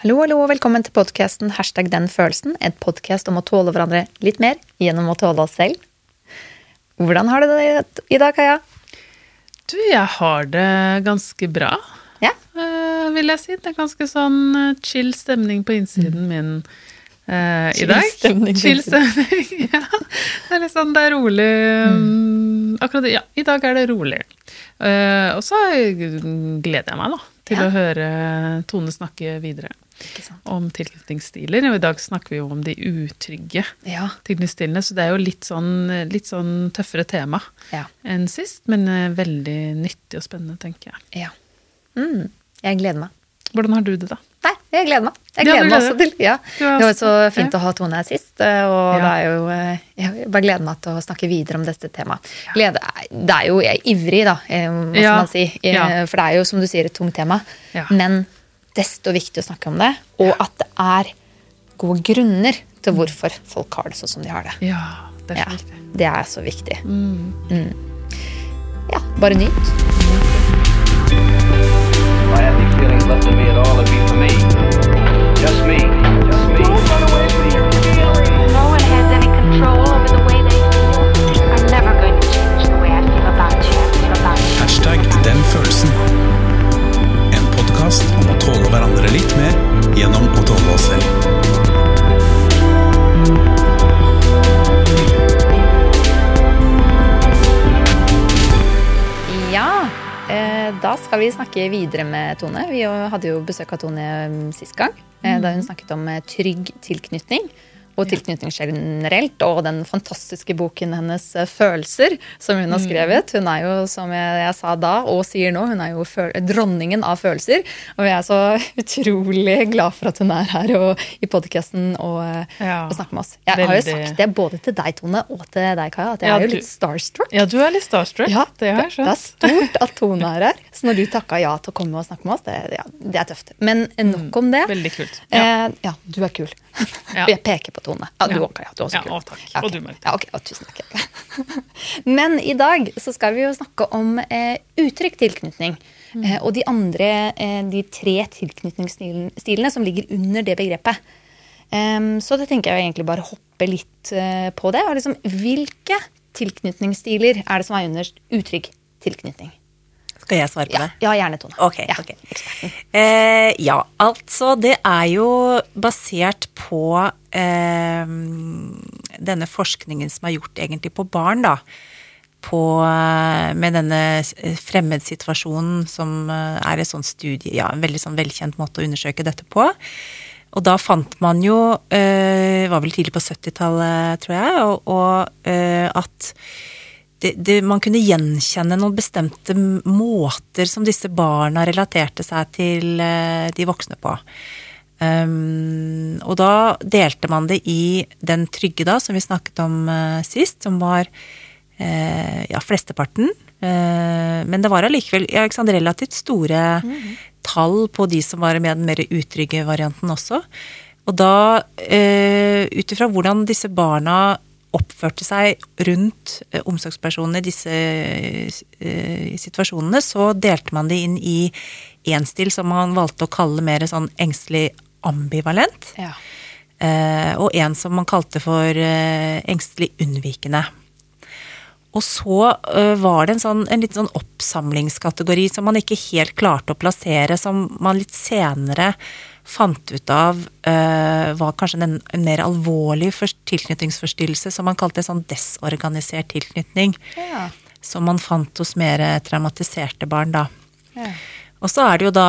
Hallo, hallo, og velkommen til podkasten Hashtag den følelsen. Et podkast om å tåle hverandre litt mer gjennom å tåle oss selv. Hvordan har du det i dag, Kaja? Du, jeg har det ganske bra, Ja? eh, vil jeg si. Det er ganske sånn eh, chill stemning på innsiden min Uh, i Chill dag. stemning Chill stemning, ja. Det er litt sånn, det er rolig. mm, Akkurat, ja, i dag er det rolig. Uh, og så gleder jeg meg da, til Ja. å høre Tone snakke videre. Om tilknytningsstiler. Og i dag snakker vi jo om de utrygge Ja. tilknytningsstilene, så det er jo litt sånn, litt sånn tøffere tema Ja. enn sist, men eh, veldig nyttig og spennende, tenker jeg. ja. Mm, jeg gleder meg. Hvordan har du det, da? Nei, jeg gleder meg. Jeg gleder ja, meg også til ja. Det var så fint å ha Tone her sist, eh, og Ja. det jo eh, Jeg bare gleder meg til å snakke videre om dette temaet. Glede, det er jo jeg er ivrig, da, hva skal man si. For det er jo, som du sier, et tungt tema. Ja. Men desto viktig å snakke om det, og at det er gode grunner til hvorfor folk har det sånn som de har det. Ja, det er Ja, så viktig. det er så viktig. Mm. Ja, bare nyt. If I have any feelings left in me at all, it'd be for me. Just me. Just me. No one has any control over the way they feel. I'm never going to change the way I feel about you. About you. Hashtag den følelsen. Tåle hverandre litt mer gjennom å tåle oss selv. Ja, eh, da skal vi snakke videre med Tone. Vi hadde jo besøk av Tone mm, sist gang, eh, da hun snakket om eh, trygg tilknytning. Og tilknytning generelt, og den fantastiske boken hennes eh, 'Følelser', som hun har skrevet. Hun er jo, som jeg, jeg sa da, og sier nå, hun er jo dronningen av følelser. Og jeg er så utrolig glad for at hun er her og, i podkasten og, eh, Ja, og snakker med oss. Jeg har jo sagt det både til deg, Tone, og til deg, Kaja, at jeg Ja, er jo du- litt starstruck. Ja, du er litt starstruck. Ja, det har jeg det er stort at Tone er her. Så når du takka ja til å komme og snakke med oss, det, ja, det er tøft. Men nok om det. Mm, Veldig kult. Ja. Eh, ja, du er kul. Jeg peker på Tone. Ja, du òg, Kaja. Du er også Ja, å, takk. Ja, okay. Og du, Marit. Ja, okay. å, tusen takk. Men i dag så skal vi jo snakke om eh, uttrykk tilknytning. Mm. Eh, og de andre, eh, de tre tilknytningsstilene som ligger under det begrepet. Um, så det tenker jeg egentlig bare hoppe litt eh, på det. Og liksom, hvilke tilknytningsstiler er det som er under uttrykk tilknytning? Skal jeg svare på Ja, det? ja gjerne, Tone. Ok, ja. ok. Eh, ja, altså det er jo basert på eh, denne forskningen som er gjort egentlig på barn, da. På, eh, med denne eh, fremmedsituasjonen som eh, er et sånt studie, ja, en veldig sånn velkjent måte å undersøke dette på. Og da fant man jo, eh, var vel tidlig på 70-tallet, tror jeg, og, og at det, det, man kunne gjenkjenne noen bestemte måter som disse barna relaterte seg til eh, de voksne på. Um, og da delte man det i den trygge, da, som vi snakket om uh, sist, som var uh, ja, flesteparten. Uh, men det var allikevel ja, sant, relativt store tall på de som var med den mer utrygge varianten også. Og da, uh, ut ifra hvordan disse barna oppførte seg rundt eh, omsorgspersonene i disse eh, situasjonene, så delte man det inn i én stil som man valgte å kalle mer sånn engstelig ambivalent. Ja. Eh, og en som man kalte for engstelig unnvikende. Og så var det en, sånn, en liten sånn oppsamlingskategori som man ikke helt klarte å plassere, som man litt senere fant ut av uh, var kanskje en, en mer alvorlig for, tilknytningsforstyrrelse, som man kalte sånn desorganisert tilknytning. Ja. Som man fant hos mer traumatiserte barn, da. Ja. Og så er det jo da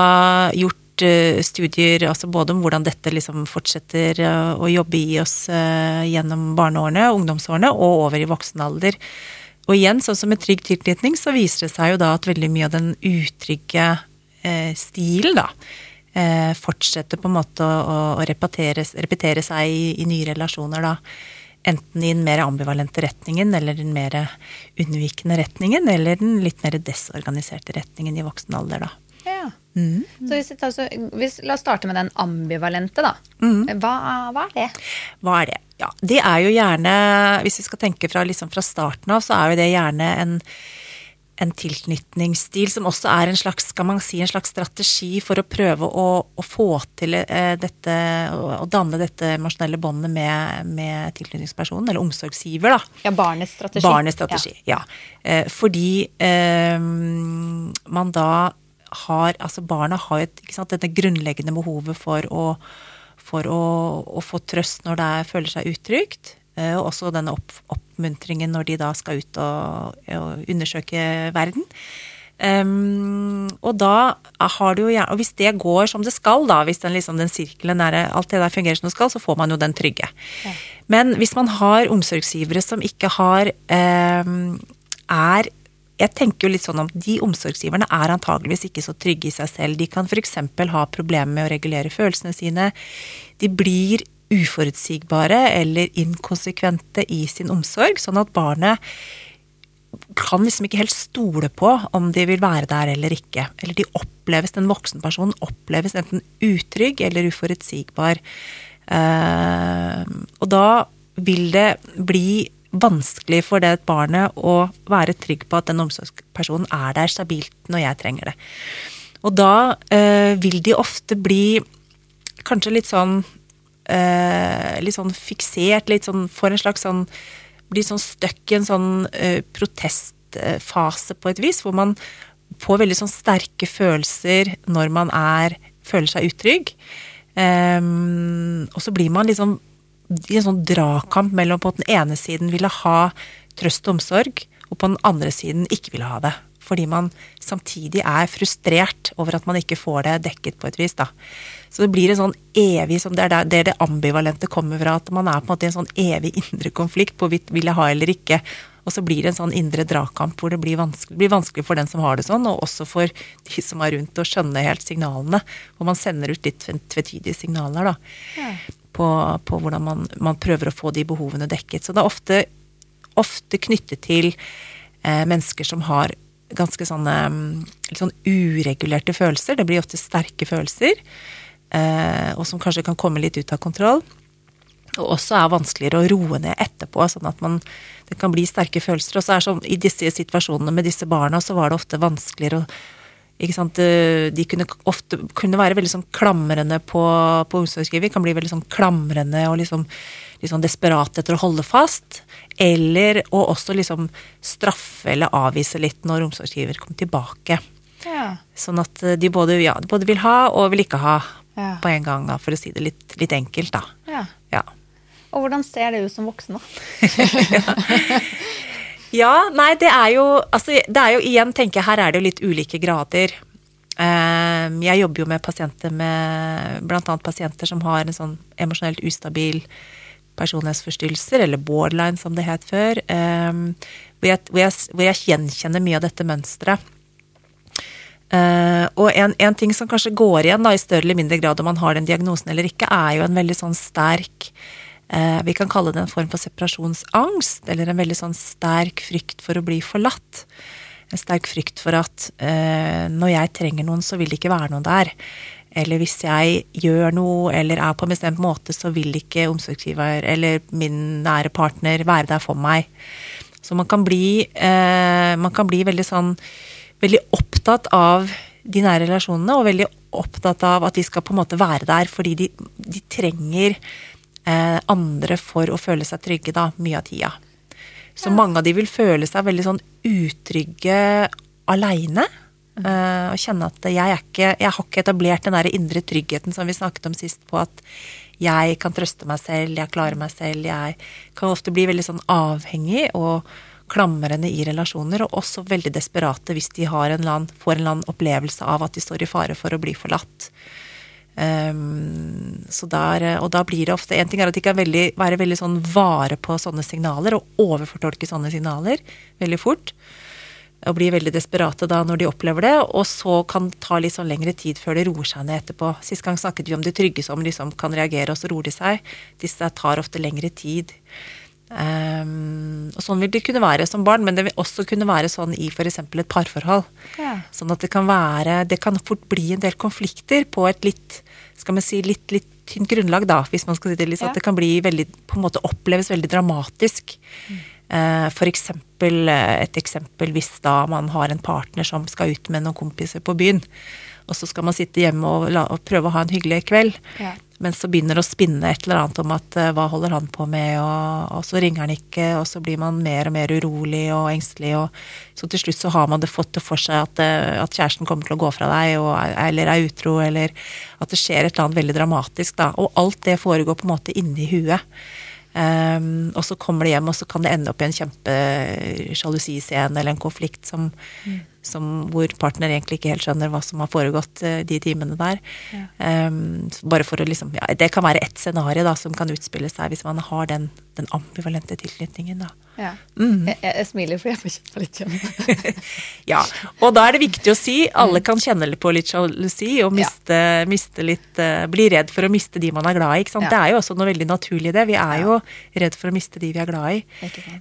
gjort uh, studier altså både om hvordan dette liksom fortsetter uh, å jobbe i oss gjennom barneårene, ungdomsårene og over i voksen alder. Og igjen, sånn som med trygg tilknytning, så viser det seg jo da at veldig mye av den utrygge stilen, da, eh, fortsetter på en måte å, å, repetere, seg i, i nye relasjoner, da. Enten i den mer ambivalente retningen, eller den mer unnvikende retningen, eller den litt mer desorganiserte retningen i voksen alder, da. Ja. Så hvis, altså, hvis, la oss starte med den ambivalente, da. Hva, hva er det? Hva er det? Ja, det er jo gjerne, hvis vi skal tenke fra, liksom fra starten av, så er jo det gjerne en en tilknytningsstil som også er en slags, skal man si, en slags strategi for å prøve å, å få til eh, dette, å, danne dette emosjonelle båndet med, med tilknytningspersonen, eller omsorgsgiver, da. Ja, barnets strategi. Barnets strategi, ja. Eh, fordi eh, man da har Altså barna har jo et, dette grunnleggende behovet for å, for å, å få trøst når det er, føler seg utrygt. Eh, Og også denne opp, oppmuntringen når de da skal ut og, og undersøke verden. Um, og da har du jo gjerne Og hvis det går som det skal, da, hvis den, liksom, den sirkelen er alt det der fungerer som det skal, så får man jo den trygge. Men hvis man har omsorgsgivere som ikke har um, er jeg tenker jo litt sånn om De omsorgsgiverne er antageligvis ikke så trygge i seg selv. De kan f.eks. ha problemer med å regulere følelsene sine. De blir uforutsigbare eller inkonsekvente i sin omsorg, sånn at barnet kan liksom ikke helt stole på om de vil være der eller ikke. Eller de oppleves, den voksenpersonen oppleves enten utrygg eller uforutsigbar. Eh, og da vil det bli vanskelig for det barnet å være trygg på at den omsorgspersonen er der stabilt når jeg trenger det. Og da eh, vil de ofte bli kanskje litt sånn Litt sånn fiksert, litt sånn for en slags sånn Blir sånn stuck i en sånn eh, protestfase på et vis, hvor man får veldig sånn sterke følelser når man er føler seg utrygg. Um, og så blir man liksom i en sånn dragkamp mellom på den ene siden ville ha trøst og omsorg, og på den andre siden ikke ville ha det. Fordi man samtidig er frustrert over at man ikke får det dekket på et vis. da. Så det blir en sånn evig som Det er der det, det ambivalente kommer fra. At man er på en måte i en sånn evig indre konflikt på vil jeg ha eller ikke. Og så blir det en sånn indre dragkamp hvor det blir vanskelig, blir vanskelig for den som har det sånn, og også for de som er rundt, å skjønne helt signalene. Hvor man sender ut litt tvetydige signaler, da. På, på hvordan man, man prøver å få de behovene dekket. Så det er ofte, ofte knyttet til eh, mennesker som har ganske sånne mm, litt sånn uregulerte følelser. Det blir ofte sterke følelser, og som kanskje kan komme litt ut av kontroll. Og også er vanskeligere å roe ned etterpå, sånn at man, det kan bli sterke følelser. Og så er sånn, i disse situasjonene med disse barna, så var det ofte vanskeligere å eh, De kunne ofte kunne være veldig sånn klamrende på, på omsorgsgiver. Kan bli veldig sånn klamrende og liksom, liksom sånn desperat etter å holde fast. Eller å også liksom straffe eller avvise litt når omsorgsgiver kommer tilbake. Ja. Sånn at eh, de både, ja, de både vil ha og vil ikke ha Ja. på en gang, da, for å si det litt, litt enkelt, da. ja. Ja. Og hvordan ser det ut som voksen, da? Ja, nei, det er jo Altså, det er jo igjen, tenker jeg, her er det jo litt ulike grader. Ehm, Jeg jobber jo med pasienter med annet pasienter som har en sånn emosjonelt ustabil personlighetsforstyrrelser, eller borderline som det het før, ehm, hvor jeg, hvor jeg, hvor jeg gjenkjenner mye av dette mønsteret. Eh, og en, en ting som kanskje går igjen da, i større eller mindre grad om man har den diagnosen eller ikke, er jo en veldig sånn sterk eh, Vi kan kalle det en form for separasjonsangst, eller en veldig sånn sterk frykt for å bli forlatt. En sterk frykt for at uh, når jeg trenger noen, så vil det ikke være noen der. Eller hvis jeg gjør noe eller er på en bestemt måte, så vil ikke omsorgsgiver eller min nære partner være der for meg. Så man kan bli, man kan bli veldig sånn veldig opptatt av de nære relasjonene, og veldig opptatt av at de skal på en måte være der, fordi de, de trenger eh, andre for å føle seg trygge, da, mye av tida. Så mange av de vil føle seg veldig sånn utrygge aleine. eh, og kjenne at jeg, ikke, jeg har ikke etablert den der indre tryggheten som vi snakket om sist, på at jeg kan trøste meg selv, jeg klarer meg selv. Jeg kan ofte bli veldig sånn avhengig og klamrende i relasjoner, og også veldig desperate hvis de en annen, får en eller annen opplevelse av at de står i fare for å bli forlatt. Um, der, og da blir det ofte En ting er at de kan veldig, være veldig sånn vare på sånne signaler, og overfortolke sånne signaler veldig fort. Og bli veldig desperate da når de opplever det, og så kan det ta litt sånn lengre tid før det roer seg ned etterpå. Sist gang snakket vi om det trygge som liksom kan reagere, og så roer de seg. Disse tar ofte lengre tid. Um, og sånn vil det kunne være som barn, men det vil også kunne være sånn i f.eks. et parforhold. Ja. Sånn at det kan være Det kan fort bli en del konflikter på et litt skal man si, litt, litt tynt grunnlag, da, hvis man skal si det litt sånn. Ja. At det kan bli veldig, på en måte oppleves veldig dramatisk. Eh, For eksempel, eh, et eksempel hvis da man har en partner som skal ut med noen kompiser på byen, og så skal man sitte hjemme og, la, og prøve å ha en hyggelig kveld. Ja. Men så begynner det å spinne et eller annet om at eh, hva holder han på med, og, og så ringer han ikke, og så blir man mer og mer urolig og engstelig, og så til slutt så har man det fått det for seg at, eh, at kjæresten kommer til å gå fra deg, og, er- eller er utro, eller at det skjer et eller annet veldig dramatisk, da. Og alt det foregår på en måte inni huet. Um, og så kommer det hjem, og så kan det ende opp i en kjempesjalusiscene eller en konflikt som, som, hvor partner egentlig ikke helt skjønner hva som har foregått eh, de timene der. Ja. Um, bare for å liksom, ja, Det kan være ett scenario da, som kan utspille seg hvis man har den, den ambivalente tilknytningen. da. Ja. Mm. Jeg, jeg, smiler fordi jeg får kjenne litt kjønn. Ja, og da er det viktig å si alle kan kjenne på litt sjalusi og miste, miste litt uh, Bli redd for å miste de man er glad i. Ja. Det er jo også noe veldig naturlig i det. Vi er jo redd for å miste de vi er glad i.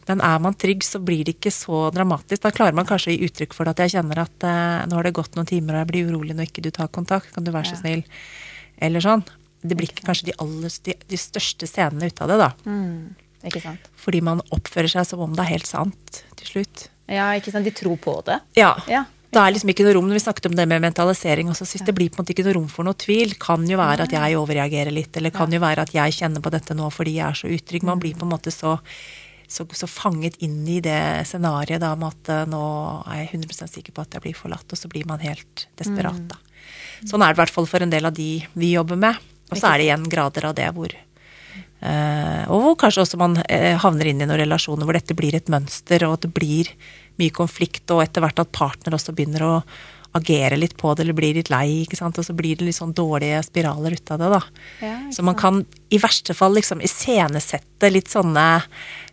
Men er man trygg, så blir det ikke så dramatisk. Da klarer man kanskje å gi uttrykk for det at jeg kjenner at uh, nå har det gått noen timer og jeg blir urolig når ikke du tar kontakt. Kan du være så Ja. snill? Eller sånn. Det blir ikke kanskje de, aller, de, de største scenene ut av det, da. Mm. Ikke sant. Fordi man oppfører seg som om det er helt sant til slutt. Ja, ikke sant. De tror på det. Ja. Ja. Det er liksom ikke noe rom, når Vi snakket om det med mentalisering også sist. Det blir på en måte ikke noe rom for noe tvil. Kan jo være at jeg overreagerer litt, eller kan jo være at jeg kjenner på dette nå fordi jeg er så utrygg. Man blir på en måte så, så, så fanget inn i det scenarioet da med at eh, nå er jeg 100% sikker på at jeg blir forlatt, og så blir man helt desperat, da. Sånn er det i hvert fall for en del av de vi jobber med. Og så er det igjen grader av det hvor uh, og hvor kanskje også man eh, havner inn i noen relasjoner hvor dette blir et mønster, og det blir mye konflikt, og etter hvert at partner også begynner å agere litt på det, eller blir litt lei, ikke sant, og så blir det litt sånn dårlige spiraler ut av det, da. Ja, så man kan i verste fall liksom iscenesette litt sånne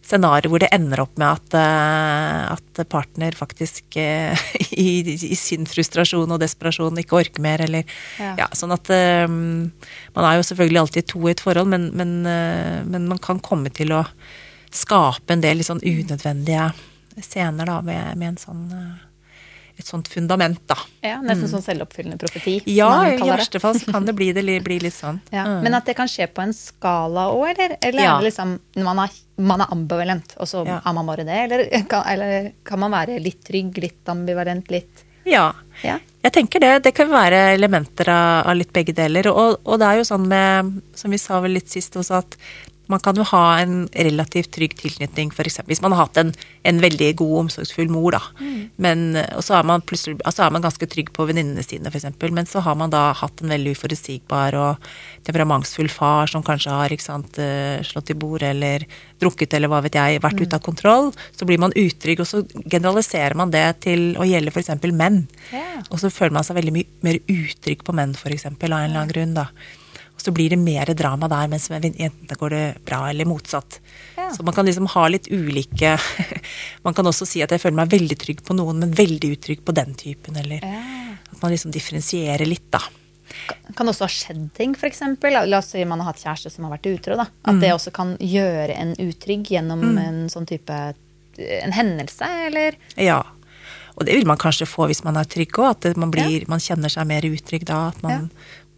scenarioer hvor det ender opp med at, eh, at partner faktisk eh, i, i sin frustrasjon og desperasjon ikke orker mer, eller Ja. ja, sånn at eh, Man er jo selvfølgelig alltid to i et forhold, men, men, uh, men man kan komme til å skape en del litt sånn unødvendige scener da, med, med en sånn eh, et sånt fundament, da. Ja, Nesten sånn selvoppfyllende profeti. Ja, i verste fall så kan det bli, det bli litt sånn. Ja, Mm. Men at det kan skje på en skala òg, eller? Eller Ja. er det liksom man er, man er ambivalent, og så Ja. er man bare det? Eller kan, eller kan man være litt trygg, litt ambivalent, litt Ja. Ja. Jeg tenker det. Det kan være elementer av, av litt begge deler. Og, og det er jo sånn med, som vi sa vel litt sist også, at man kan jo ha en relativt trygg tilknytning, f.eks. hvis man har hatt en, en veldig god, omsorgsfull mor, da. Men, og så er man plutselig altså er man ganske trygg på venninnene sine, f.eks. Men så har man da hatt en veldig uforutsigbar og temperamentsfull far som kanskje har sant, eh, slått i bordet eller drukket eller hva vet jeg, vært ute av kontroll. Så blir man utrygg, og så generaliserer man det til å gjelde f.eks. menn. Yeah. Og så føler man seg veldig mye mer utrygg på menn, f.eks. av en eller annen grunn. da. Så blir det mer drama der, mens med jentene går det bra, eller motsatt. Ja. Så man kan liksom ha litt ulike Man kan også si at jeg føler meg veldig trygg på noen, men veldig utrygg på den typen, eller Ja. at man liksom differensierer litt, da. Kan også ha skjedd ting, f.eks. La oss si man har hatt kjæreste som har vært utro. da. At Mm. det også kan gjøre en utrygg gjennom en sånn type En hendelse, eller Ja. Og det vil man kanskje få hvis man er trygg òg, at man, blir, man kjenner seg mer utrygg da. At man,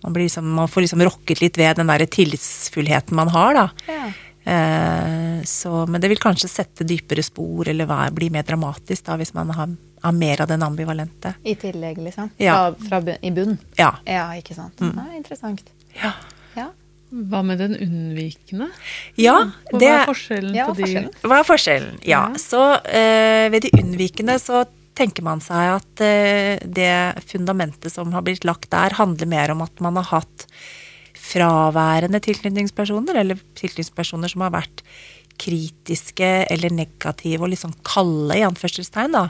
man, blir liksom, man får liksom rokket litt ved den der tillitsfullheten man har, da. Ja. Eh, så, men det vil kanskje sette dypere spor, eller hva, bli mer dramatisk da, hvis man har, har mer av den ambivalente. I tillegg, liksom. Ja. Fra, fra I bunn. Ja. Ja, ikke sant. Ja, interessant. Ja. Ja. Hva med den unnvikende? ja det, hva er forskjellen Ja, på de? forskjellen? Hva er forskjellen? Ja, så eh, ved de unnvikende så tenker man seg at eh, det fundamentet som har blitt lagt der, handler mer om at man har hatt fraværende tilknytningspersoner, eller tilknytningspersoner som har vært kritiske eller negative og litt sånn kalde, i anførselstegn, da.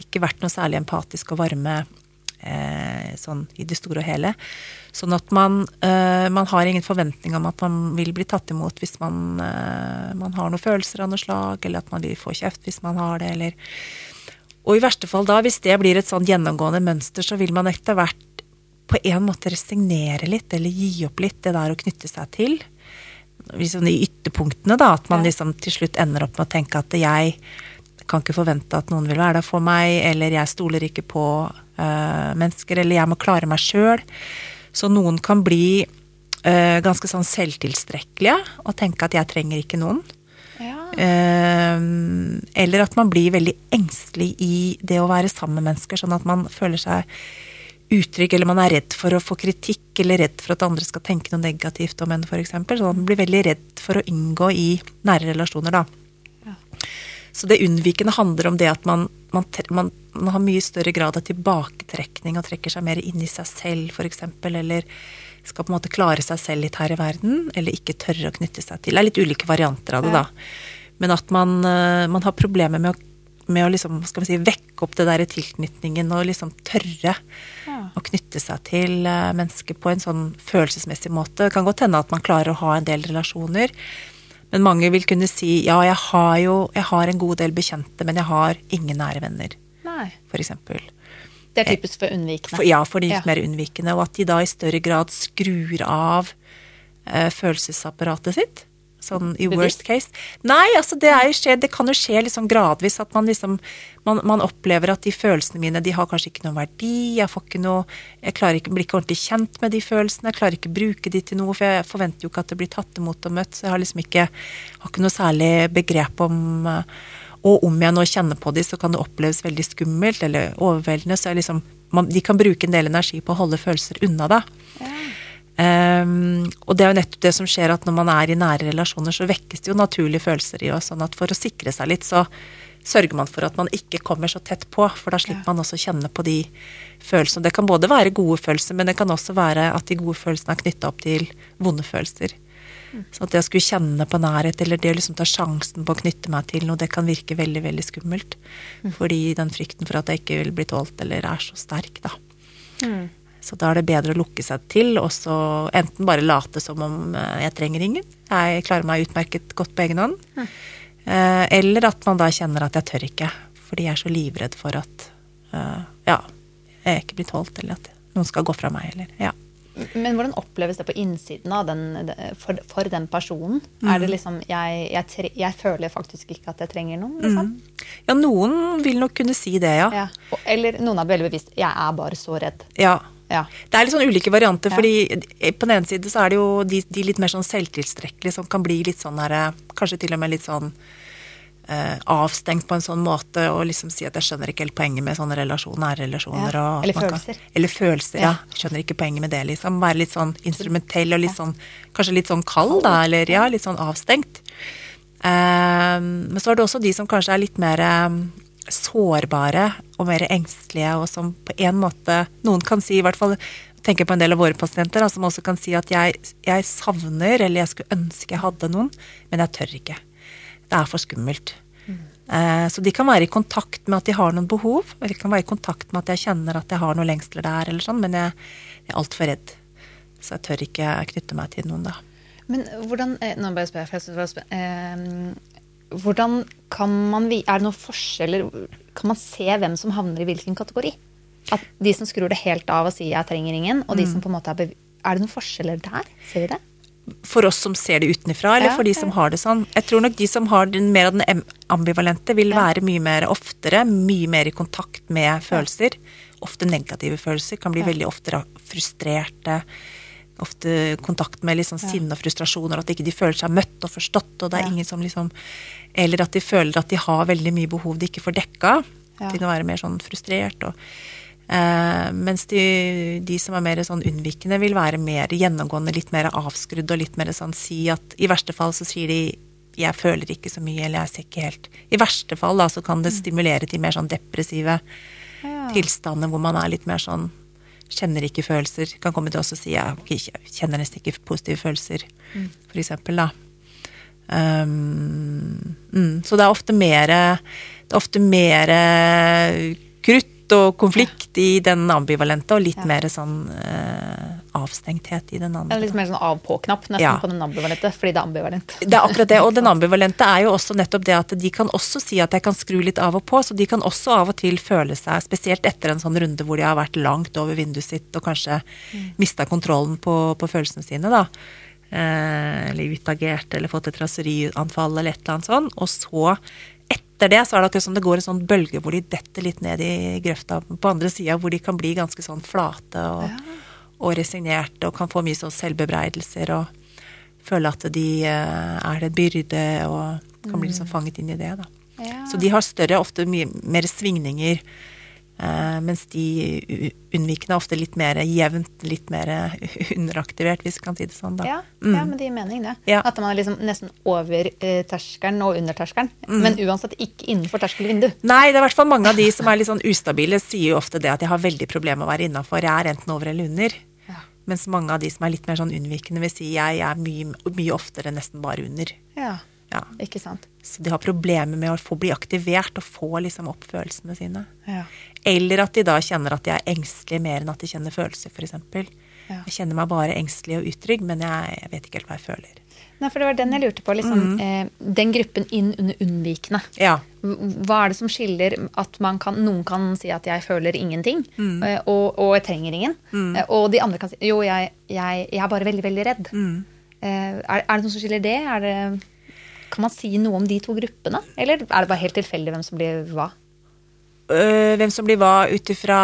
Ikke vært noe særlig empatisk og varme eh, sånn i det store og hele. Sånn at man, eh, man har ingen forventning om at man vil bli tatt imot hvis man, eh, man har noen følelser av noe slag, eller at man vil få kjeft hvis man har det, eller Og i verste fall da, hvis det blir et sånn gjennomgående mønster, så vil man etter hvert på en måte resignere litt, eller gi opp litt det der å knytte seg til. Liksom de ytterpunktene, da. At man liksom til slutt ender opp med å tenke at jeg kan ikke forvente at noen vil være der for meg, eller jeg stoler ikke på uh, mennesker, eller jeg må klare meg sjøl. Så noen kan bli uh, ganske sånn selvtilstrekkelige og tenke at jeg trenger ikke noen. Ja. Eh, eller at man blir veldig engstelig i det å være sammen med mennesker, sånn at man føler seg utrygg, eller man er redd for å få kritikk, eller redd for at andre skal tenke noe negativt om en, f.eks. Så man blir veldig redd for å inngå i nære relasjoner, da. Så det unnvikende handler om det at man, man, man, man har mye større grad av tilbaketrekning og trekker seg mer inn i seg selv, f.eks., eller skal på en måte klare seg selv litt her i verden, eller ikke tørre å knytte seg til. Det er litt ulike varianter av det, da. Men at man, eh, man har problemer med å, med å liksom, skal vi si, vekke opp det der tilknytningen og liksom tørre å knytte seg til eh, mennesker på en sånn følelsesmessig måte. Det kan godt hende at man klarer å ha en del relasjoner, men mange vil kunne si ja, jeg har jo jeg har en god del bekjente, men jeg har ingen nære venner, Nei. for eksempel. Det er typisk for unnvikende. For, ja, for de litt Ja. mer unnvikende. Og at de da i større grad skrur av eh, følelsesapparatet sitt. Sånn i worst case. Nei, altså det, er skje, det kan jo skje liksom gradvis at man liksom man, man opplever at de følelsene mine de har kanskje ikke noen verdi. Jeg får ikke noe Jeg klarer ikke, blir ikke ordentlig kjent med de følelsene. Jeg klarer ikke å bruke de til noe, for jeg forventer jo ikke at det blir tatt imot og møtt. Så jeg har liksom ikke har ikke noe særlig begrep om eh, Og om jeg nå kjenner på de, så kan det oppleves veldig skummelt eller overveldende. Så liksom man, De kan bruke en del energi på å holde følelser unna deg. Um, og det er jo nettopp det som skjer at når man er i nære relasjoner, så vekkes det jo naturlige følelser i oss. Sånn at for å sikre seg litt, så sørger man for at man ikke kommer så tett på. For da slipper man også å kjenne på de følelsene. Det kan både være gode følelser, men det kan også være at de gode følelsene er knytta opp til vonde følelser. Så at jeg skulle kjenne på nærhet, eller det å liksom ta sjansen på å knytte meg til noe, det kan virke veldig, veldig skummelt. Fordi den frykten for at jeg ikke vil bli tålt, eller er så sterk, da. Så da er det bedre å lukke seg til, og så enten bare late som om eh, jeg trenger ingen. Jeg klarer meg utmerket godt på egen hånd. mm. Eller at man da kjenner at jeg tør ikke, fordi jeg er så livredd for at eh, ja, jeg ikke blir tålt, eller at noen skal gå fra meg, eller ja. Men hvordan oppleves det på innsiden av den, for, for den personen? Er det Mm. liksom jeg, jeg, tre, jeg føler faktisk ikke at jeg trenger noen, liksom? Ja, noen vil nok kunne si det, ja. Ja. Eller noen er veldig bevisst jeg er bare så redd. Ja. Ja. Det er litt sånn ulike varianter, Ja. fordi på den ene side så er det jo de, de litt mer sånn selvtilstrekkelige som kan bli litt sånn her eh, Kanskje til og med litt sånn avstengt på en sånn måte og liksom si at jeg skjønner ikke helt poenget med sånne relasjoner, nære relasjoner. Ja. Eller kan- følelser. Eller følelser, ja. Ja. Skjønner ikke poenget med det, liksom. Være litt sånn instrumentell og litt sånn Kanskje litt sånn kald, da, eller ja, litt sånn avstengt. Eh, men så er det også de som kanskje er litt mer eh, sårbare og mer engstelige, og som på en måte Noen kan si, i hvert fall tenker på en del av våre pasienter, da, som også kan si at jeg, jeg savner, eller jeg skulle ønske jeg hadde noen, men jeg tør ikke. Det er for skummelt. Eh, Så de kan være i kontakt med at de har noen behov, eller de kan være i kontakt med at jeg kjenner at jeg har noen lengsler der, eller sånn, men jeg, jeg er altfor redd. Så jeg tør ikke knytte meg til noen da. Men hvordan eh, Nå bare spør jeg, for jeg skal det var spen- eh, Hvordan kan man Er det noen forskjeller Kan man se hvem som havner i hvilken kategori? At De som skrur det helt av og sier 'jeg trenger ingen', og de Mm. som på en måte er Er det noen forskjeller der? Ser vi det? For oss som ser det utenfra, eller Ja, for de som har det sånn. Jeg tror nok de som har den, mer av den ambivalente, vil være mye mer oftere, mye mer i kontakt med følelser. Ofte negative følelser. Kan bli veldig ofte frustrerte. Ofte kontakt med liksom sinne og frustrasjoner, at ikke de føler seg møtt og forstått. og det er Ja. ingen som liksom, Eller at de føler at de har veldig mye behov de ikke får dekka. Ja. Kan være mer sånn frustrert. og mens de, de som er mer sånn unnvikende, vil være mer gjennomgående, litt mer avskrudd og litt mer sånn si at I verste fall så sier de 'jeg føler ikke så mye', eller 'jeg ser ikke helt'. I verste fall da så kan det stimulere til mer sånn depressive tilstander hvor man er litt mer sånn Kjenner ikke følelser. Kan komme til oss og si 'jeg kjenner nesten ikke positive følelser', for eksempel, da. Um, mm, så det er ofte mer Det er ofte mer krutt og konflikt i den ambivalente, og litt mer sånn uh, avstengthet i den andre. Ja, litt mer sånn av-på-knapp nesten Ja. på den ambivalente, fordi det er ambivalent. Det er akkurat det, og den ambivalente er jo også nettopp det at de kan også si at jeg kan skru litt av og på, så de kan også av og til føle seg, spesielt etter en sånn runde hvor de har vært langt over vinduet sitt og kanskje mista kontrollen på, på følelsene sine, da. Eh, eller utagert, eller fått et raserianfall eller et eller annet sånt, Og så, etter det, så er det akkurat som det går en sånn bølge hvor de detter litt ned i grøfta på andre sida, hvor de kan bli ganske sånn flate og, og resignerte og kan få mye sånn selvbebreidelser og føle at de eh, er en byrde og Kan bli liksom fanget inn i det, da. Ja. Så de har større, ofte mye mer svingninger. Eh, mens de unnvikende er ofte litt mer jevnt, litt mer underaktivert, hvis vi kan si det sånn, da. Ja, Mm. ja, men det gir mening, det. Ja. At man er liksom nesten over eh, terskelen og under terskelen. Men uansett ikke innenfor terskelvindu. Nei, det er i hvert fall mange av de som er litt sånn ustabile, sier jo ofte det at jeg har veldig problemer med å være innafor. Jeg er enten over eller under. Ja. Mens mange av de som er litt mer sånn unnvikende, vil si jeg er mye, mye oftere nesten bare under. Ja, Ja. ikke sant. Så de har problemer med å få bli aktivert og få liksom opp følelsene sine. Ja. Eller at de da kjenner at de er engstelige mer enn at de kjenner følelser, f.eks. Ja. Jeg kjenner meg bare engstelig og utrygg, men jeg, jeg vet ikke helt hva jeg føler. Nei, for det var den jeg lurte på. Liksom, Mm. eh, den gruppen inn under unnvikende. Ja. Hva er det som skiller at man kan, noen kan si at jeg føler ingenting, Mm. eh, og, og jeg trenger ingen. mm. Og de andre kan si jo, jeg, jeg, jeg er bare veldig, veldig redd. Mm. Eh, Er, er det noe som skiller det? Er det? Kan man si noe om de to gruppene? Eller er det bare helt tilfeldig hvem som blir hva? Øh, hvem som blir hva ut ifra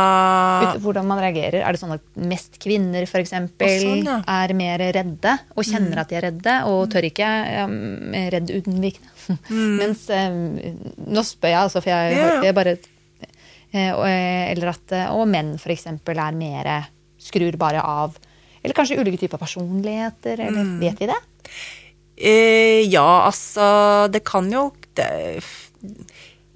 hvordan man reagerer. Er det sånn at mest kvinner eksempel, sånn, ja. er mer redde og kjenner at de er redde og tør ikke um, redd unnvikende? Mens um, Nå spør jeg, altså, for jeg, Mm. Ja. jeg bare øh, Eller at Og menn eksempel er mer Skrur bare av. Eller kanskje ulike typer personligheter, eller Mm. vet vi det? Eh, ja, altså Det kan jo det,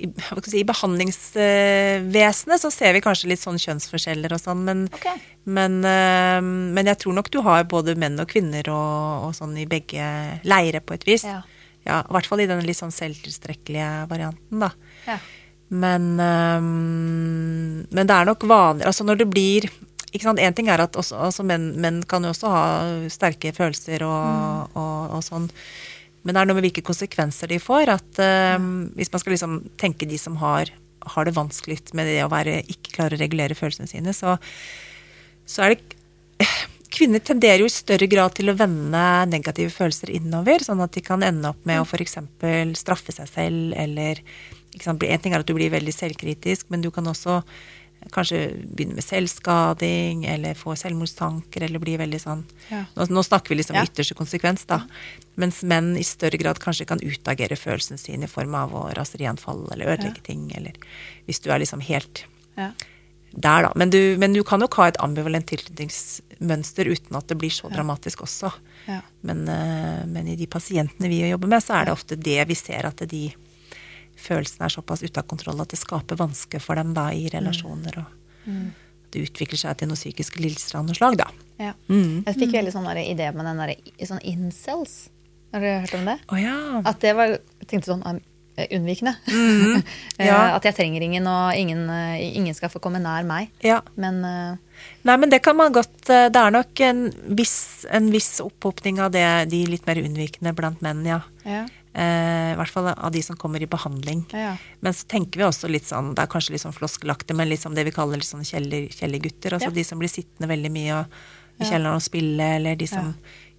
i, behandlingsvesenet så ser vi kanskje litt sånn kjønnsforskjeller og sånn, men, okay. men, eh, men jeg tror nok du har både menn og kvinner og, og sånn i begge leire på et vis. Ja. Ja, I hvert fall i den litt sånn selvtilstrekkelige varianten, da. Ja. Men, men det er nok vanlig Altså når det blir ikke sant, En ting er at også, altså menn, menn kan jo også ha sterke følelser og, og, og sånn. Men det er noe med hvilke konsekvenser de får. At øhm, Hvis man skal liksom tenke de som har, har det vanskelig med det å være ikke klare å regulere følelsene sine, så, så er det Kvinner tenderer jo i større grad til å vende negative følelser innover, sånn at de kan ende opp med å f.eks. straffe seg selv, eller ikke sant, En ting er at du blir veldig selvkritisk, men du kan også kanskje begynne med selvskading, eller få selvmordstanker, eller bli veldig sånn Ja. nå, nå snakker vi liksom Ja. ytterste konsekvens, da. Mens menn i større grad kanskje kan utagere følelsene sine i form av å raserianfall eller ødelegge ting, eller hvis du er liksom helt Ja. der, da. Men du, men du kan nok ha et ambivalent tilknytningsmønster uten at det blir så dramatisk også. Ja. Men, eh, men i de pasientene vi jobber med, så er det ofte det vi ser at de følelsene er såpass ute av kontroll at det skaper vansker for dem da i relasjoner. Og det utvikler seg til noen psykiske lidelser av noe slag, da. Ja. Mm. Jeg fikk veldig sånn idé med den der, sånn incels. Har du hørt om det? Oh, ja. At det var jeg tenkte sånn eh, unnvikende. Mm. Ja. At jeg trenger ingen, og ingen, eh, ingen skal få komme nær meg. ja. Men uh, Nei, men det kan man godt eh, Det er nok en viss, en viss opphopning av det, de litt mer unnvikende blant menn, ja. ja. Eh, I hvert fall av de som kommer i behandling. Ja. Men så tenker vi også litt sånn, det er kanskje litt sånn floskelaktig, men litt sånn det vi kaller litt sånn kjeller, kjellergutter. Altså Ja. de som blir sittende veldig mye og, i kjelleren og spille, eller de som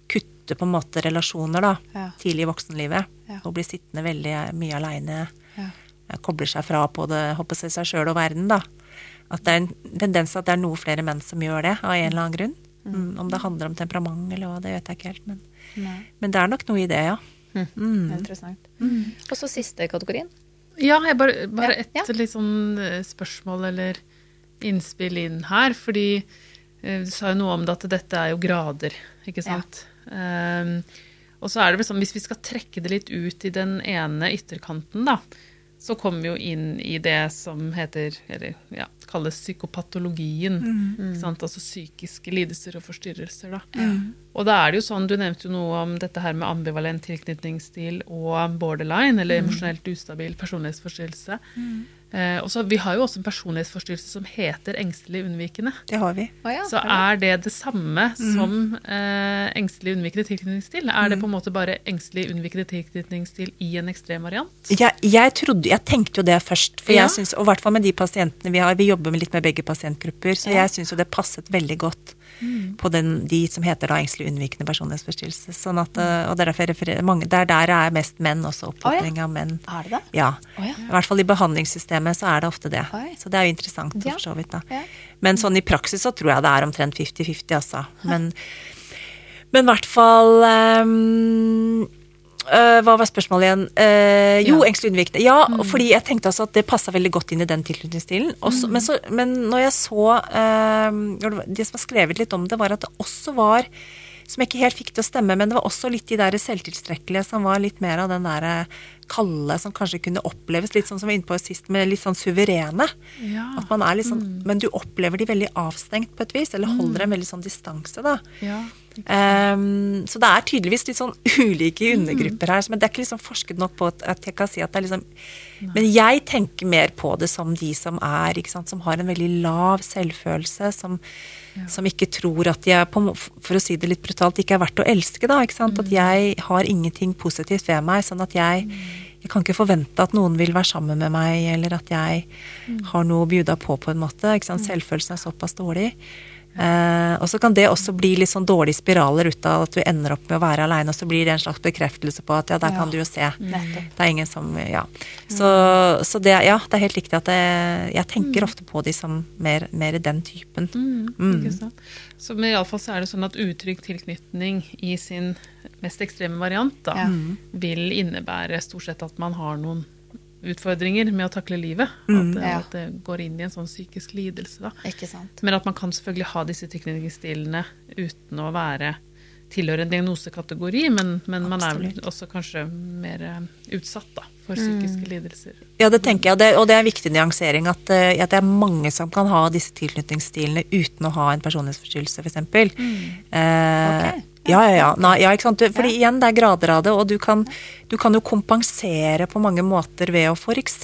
kutter på en måte relasjoner da, tidlig i voksenlivet. Og blir sittende veldig mye aleine. Ja. Kobler seg fra på det, håper seg seg sjøl og verden, da. At det er en tendens at det er noe flere menn som gjør det, av en eller annen grunn. Mm, om det handler om temperament eller hva, det vet jeg ikke helt. Men, men det er nok noe i det, ja. Mm. Interessant. Og så siste kategorien. Ja, jeg bare, bare Ja, et ja. litt sånn eh, spørsmål eller innspill inn her. Fordi eh, du sa jo noe om det at dette er jo grader, ikke sant. Ehm, og så er det vel sånn, hvis vi skal trekke det litt ut i den ene ytterkanten, da, så kommer vi jo inn i det som heter, eller ja, kalles psykopatologien. Ikke sant? Altså psykiske lidelser og forstyrrelser. Da. Og da er det jo sånn, du nevnte jo noe om dette her med ambivalent tilknytningsstil og borderline, eller emosjonelt ustabil personlighetsforstyrrelse. Eh, også, Vi har jo også en personlighetsforstyrrelse som heter engstelig unnvikende. Det har vi. Ja, Så er det? det samme samme som eh, engstelig unnvikende tilknytningsstil? Er det på en måte bare engstelig unnvikende tilknytningsstil i en ekstrem variant? Jeg, jeg, trodde, jeg tenkte jo det først, for Ja. jeg synes, og i hvert fall med de pasientene vi har, vi jobber med litt med begge pasientgrupper, så Ja. jeg syns jo det passet veldig godt på den, de som heter da engstelig unnvikende personlighetsforstyrrelse. Sånn at, eh, og det er mange, er der det er mest menn også, opphopping av menn. Er det det? Ja. Oh, ja. I hvert fall i behandlingssystemet så er det ofte det. Oi. Så det er jo interessant for så vidt, da. Men sånn i praksis så tror jeg det er omtrent 50-50, altså. Men, men i hvert fall ehm, øh, hva var spørsmålet igjen? Uh, jo, Ja. engstelig unnvikende. Ja, fordi jeg tenkte altså at det passa veldig godt inn i den tilknytningsstilen. Også, men, så, men når jeg så uh, det, som var skrevet litt om det, var at det også var som jeg ikke helt fikk til å stemme, men det var også litt de der selvtilstrekkelige som var litt mer av den der kalde som kanskje kunne oppleves litt sånn som vi var inne på sist, med litt sånn suverene. Ja. At man er litt sånn, Men du opplever de veldig avstengt på et vis, eller holder en veldig sånn distanse, da. Ja. Ehm, så det er tydeligvis litt sånn ulike undergrupper her. Men det er ikke liksom forsket nok på at, jeg kan si at det er liksom Men jeg tenker mer på det som de som er, ikke sant, som har en veldig lav selvfølelse, som, som ikke tror at de er på, For å si det litt brutalt, ikke er verdt å elske, da. ikke sant, At jeg har ingenting positivt ved meg. Sånn at jeg jeg kan ikke forvente at noen vil være sammen med meg, eller at jeg har noe å bjuda på, på en måte. ikke sant, Selvfølelsen er såpass dårlig. Eh, og så kan det også bli litt sånn dårlige spiraler ut av at du ender opp med å være aleine, og så blir det en slags bekreftelse på at ja, der kan du jo se. Nettopp. Det er ingen som Ja. Så, så det, ja, det er helt riktig at det, jeg tenker ofte på de som mer, mer den typen. Mm, Ikke sant? Så men iallfall så er det sånn at utrygg tilknytning i sin mest ekstreme variant da, Ja. vil innebære stort sett at man har noen utfordringer med å takle livet. At, det- Ja. at det går inn i en sånn psykisk lidelse. da. Ikke sant. Men at man kan selvfølgelig ha disse tilknytningsstilene uten å være tilhøre en diagnosekategori, men, men man er vel også kanskje mer eh, utsatt da, for psykiske lidelser. Ja, det tenker jeg, og det, og det er en viktig nyansering at, eh, at det er mange som kan ha disse tilknytningsstilene uten å ha en personlighetsforstyrrelse, f.eks. Eh, Ok. Ja, ja, ja. Nei, ja ikke sant? Fordi igjen, det er grader av det, og du kan, du kan jo kompensere på mange måter ved å f.eks.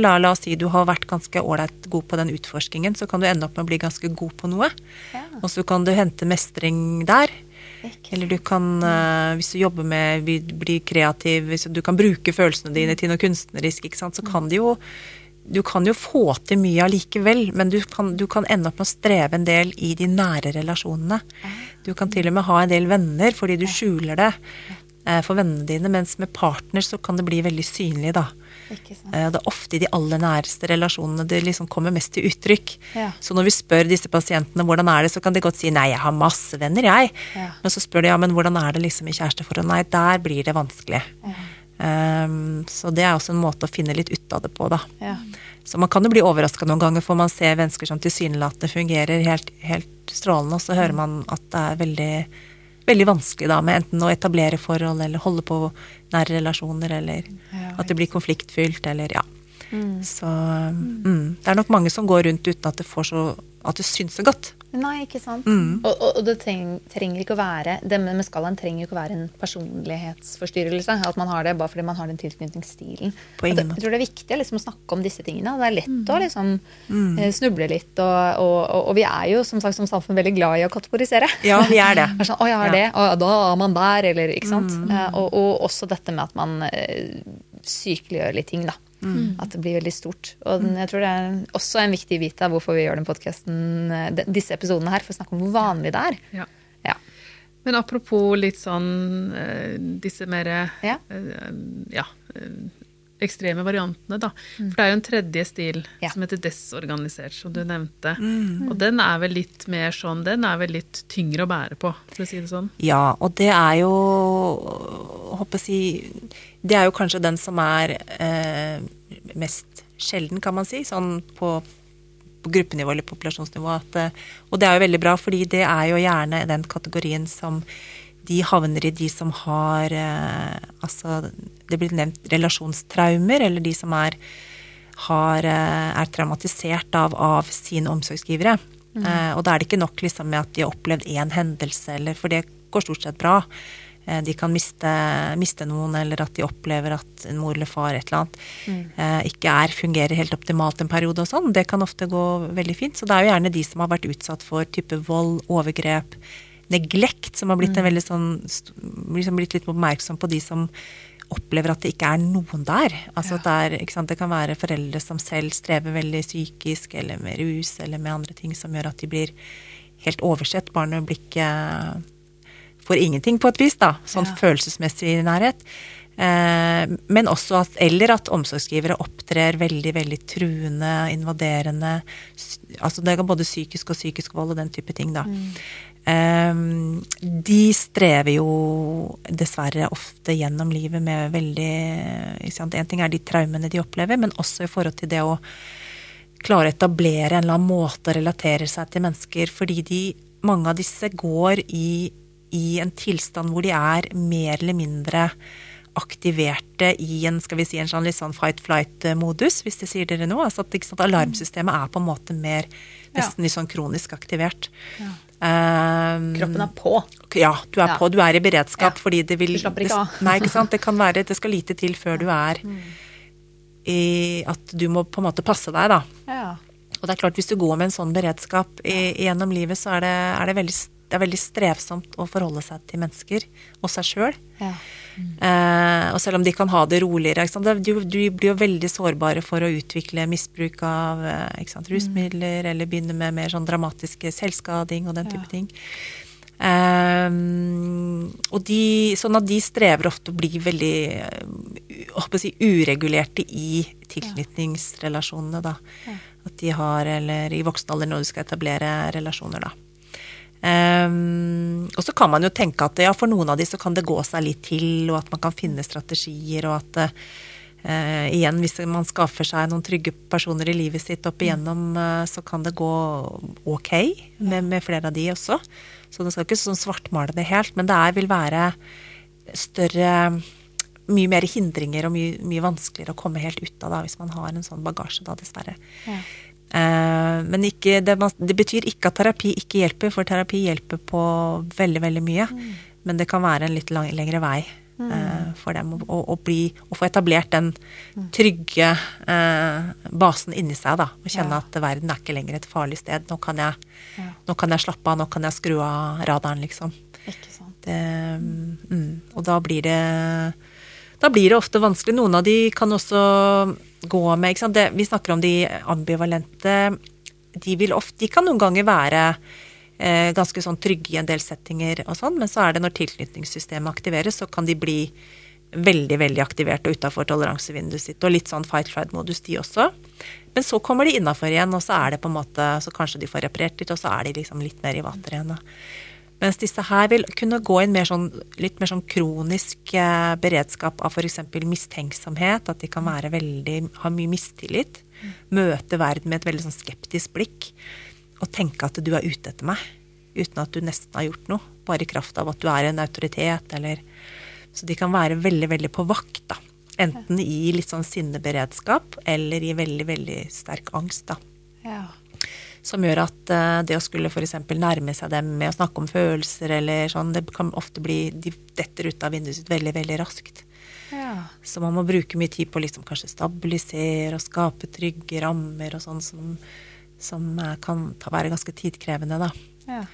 La, la oss si du har vært ganske ålreit god på den utforskingen, så kan du ende opp med å bli ganske god på noe. Ja. Og så kan du hente mestring der. Eller du kan, eh, hvis du jobber med bli kreativ, hvis du kan bruke følelsene dine til noe kunstnerisk, ikke sant, så kan det jo du kan jo få til mye allikevel, men du kan, du kan ende opp med å streve en del i de nære relasjonene. Du kan til og med ha en del venner fordi du skjuler det eh, for vennene dine, mens med partner så kan det bli veldig synlig, da. Eh, Det er ofte i de aller næreste relasjonene det liksom kommer mest til uttrykk. Ja. Så når vi spør disse pasientene hvordan er det, så kan de godt si nei, jeg har masse venner, jeg. Ja. Men så spør de ja, men hvordan er det liksom i kjæresteforhold? Nei, der blir det vanskelig. Ehm, så det er også en måte å finne litt ut av det på, da. Ja. Så man kan jo bli overraska noen ganger, for man ser mennesker som tilsynelatende fungerer helt, helt strålende, og så hører man at det er veldig, veldig vanskelig da med enten å etablere forhold eller holde på nære relasjoner, eller Ja, at det blir konfliktfylt, eller ja. Så mm, det er nok mange som går rundt uten at det får så at det syns så godt. Nei, ikke sant. Mm. Og, og, og det treng, trenger ikke å være Det med med skalaen trenger ikke å være en personlighetsforstyrrelse. At man har det bare fordi man har den tilknytningsstilen. På ingen måte. jeg tror det er viktig liksom, å snakke om disse tingene. Det er lett Mm. å liksom, mm. snuble litt. Og, og, og, og vi er jo som sagt som samfunn veldig glad i å kategorisere. Ja, vi er det. Sånn, Å, jeg har Ja. Mm. det, og da er man der, eller ikke sant. Eh, og, og også dette med at man eh, sykeliggjør litt ting, da. Mm. At det blir veldig stort. Og den- jeg tror det er også en viktig bit av hvorfor vi gjør den podcasten, eh, disse episodene her, for å snakke om hvor vanlig det er. Ja. Ja. Men apropos litt sånn eh, disse mer Ja. eh, ja, ekstreme variantene, da. For det er jo en tredje stil Mm. Ja. Mm. som heter desorganisert, som du nevnte. Og den er vel litt mer sånn Den er vel litt tyngre å bære på, for å si det sånn. Ja, og det er jo håper å si Det er jo kanskje den som er eh, mest sjelden, kan man si, sånn på, på gruppenivå eller populasjonsnivå. At, eh, og det er jo veldig bra, fordi det er jo gjerne den kategorien som de havner i de som har eh, Altså, det blir nevnt relasjonstraumer, eller de som er har, eh, er traumatisert av, av sine omsorgsgivere. Eh, og da er det ikke nok liksom, med at de har opplevd én hendelse, eller, for det går stort sett bra. Eh, de kan miste, miste noen, eller at de opplever at en mor eller far et eller annet eh, ikke er, fungerer helt optimalt en periode og sånn. Det kan ofte gå veldig fint. Så det er jo gjerne de som har vært utsatt for type vold, overgrep, neglekt, som har blitt en veldig sånn liksom blitt litt oppmerksom på de som opplever at det ikke er noen der. Altså ikke sant? det kan være foreldre som selv strever veldig psykisk, eller med rus, eller med andre ting som gjør at de blir helt oversett. Barnet blir ikke får ingenting på et vis, da. Sånn Ja. følelsesmessig nærhet. Eh, men også at, eller at omsorgsgivere opptrer veldig, veldig truende, invaderende. Altså det er både psykisk og psykisk vold og den type ting, da. Ehm, de strever jo dessverre ofte gjennom livet med veldig ikke? En ting er de traumene de opplever, men også i forhold til det å klare å etablere en eller annen måte å relatere seg til mennesker, fordi de, mange av disse går i, i en tilstand hvor de er mer eller mindre aktiverte i en skal vi si, en sånn litt sånn fight-flight-modus, hvis det sier dere noe. Altså at ikke sant, Alarmsystemet er på en måte mer nesten litt sånn kronisk aktivert. Um, Kroppen er på. Ja, du er Ja. på. Du er i beredskap Ja. fordi det vil Du slapper ikke av. Nei, ikke sant. Det kan være Det skal lite til før du er i At du må på en måte passe deg, da. Ja. Og det er klart, hvis du går med en sånn beredskap i, gjennom livet, så er det, er det, veldig, det er veldig strevsomt å forholde seg til mennesker og seg sjøl. Ja. Eh, og selv om de kan ha det roligere? Du, du blir jo veldig sårbare for å utvikle misbruk av eh, sant, rusmidler, eller begynne med mer sånn dramatiske selvskading og den type ting. Um, og de, sånn at de strever ofte å bli veldig eh, å si, uregulerte i tilknytningsrelasjonene, da. At de har, eller i voksen alder når du skal etablere relasjoner, da. Um, og så kan man jo tenke at ja, for noen av de så kan det gå seg litt til, og at man kan finne strategier, og at uh, igjen, hvis man skaffer seg noen trygge personer i livet sitt opp igjennom, uh, så kan det gå ok med, med flere av de også. Så det skal ikke sånn svartmale det helt, men det er, vil være større Mye mer hindringer og mye, mye vanskeligere å komme helt ut av da, hvis man har en sånn bagasje, da, dessverre. Ja. Eh, men ikke, det, det betyr ikke at terapi ikke hjelper, for terapi hjelper på veldig, veldig mye. Men det kan være en litt lang, lengre vei eh, for dem å, å, å, bli, å få etablert den trygge eh, basen inni seg. da, Og kjenne Ja. at verden er ikke lenger et farlig sted. Nå kan jeg, Ja. nå kan jeg slappe av, nå kan jeg skru av radaren, liksom. Ikke sant. Det, mm, og da blir det da blir det ofte vanskelig. Noen av de kan også gå med? Det, Vi snakker om de ambivalente. De, vil ofte, de kan noen ganger være eh, ganske sånn trygge i en del settinger og sånn, men så er det når tilknytningssystemet aktiveres, så kan de bli veldig veldig aktivert og utafor toleransevinduet sitt. Og litt sånn fight-flight-modus, de også. Men så kommer de innafor igjen, og så er det på en måte, så kanskje de får reparert litt, og så er de liksom litt mer i vater igjen. da. Mens disse her vil kunne gå i en mer sånn, litt mer sånn kronisk eh, beredskap av f.eks. mistenksomhet. At de kan være veldig, ha mye mistillit. Møte verden med et veldig sånn skeptisk blikk. Og tenke at du er ute etter meg. Uten at du nesten har gjort noe. Bare i kraft av at du er en autoritet eller Så de kan være veldig, veldig på vakt, da. Enten i litt sånn sinneberedskap eller i veldig, veldig sterk angst, da Ja. Som gjør at eh, det å skulle f.eks. nærme seg dem med å snakke om følelser eller sånn, det kan ofte bli De detter ut av vinduet sitt veldig, veldig raskt. Ja. Så man må bruke mye tid på å liksom kanskje stabilisere og skape trygge rammer og sånn som, som eh, kan ta, være ganske tidkrevende, da. Ja.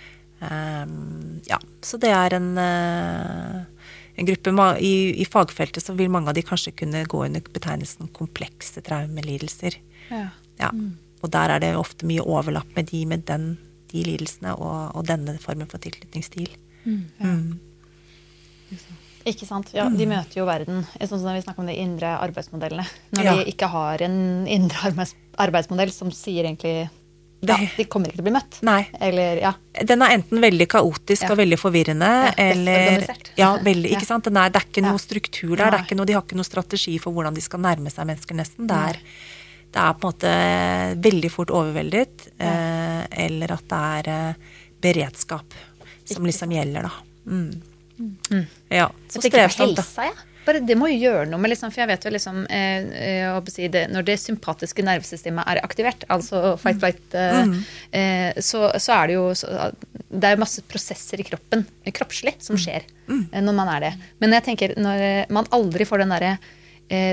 Um, ja, så det er en, eh, en gruppe i, I fagfeltet så vil mange av de kanskje kunne gå under betegnelsen komplekse traumelidelser. Ja. Ja. Og der er det ofte mye overlapp med de med den, de lidelsene og, og denne formen for tilknytningsstil. Mm. Ikke sant. Ja, de møter jo verden. Sånn som vi snakker om de indre arbeidsmodellene. Når Ja. de ikke har en indre arbeids arbeidsmodell som sier egentlig ja, De kommer ikke til å bli møtt. Nei. Eller ja. Den er enten veldig kaotisk Ja. og veldig forvirrende, Ja, eller. Ja, veldig, Ja. ikke sant? Den er, det er ikke Ja. noe struktur der. Det er ikke noe, de har ikke noe strategi for hvordan de skal nærme seg mennesker, nesten. Det er, det er på en måte veldig fort overveldet, eh, eller at det er eh, beredskap som liksom gjelder, da. Mm. Ja. Så Jeg tenker på strevsomt, da. jeg. Bare det må jo gjøre noe med liksom, For jeg vet jo liksom eh, eh, si det, Når det sympatiske nervesystemet er aktivert, altså fight flight, eh, Mm. eh, så, så er det jo så, Det er masse prosesser i kroppen, kroppslig, Mm. som skjer eh, når man er det. Men jeg tenker når man aldri får den derre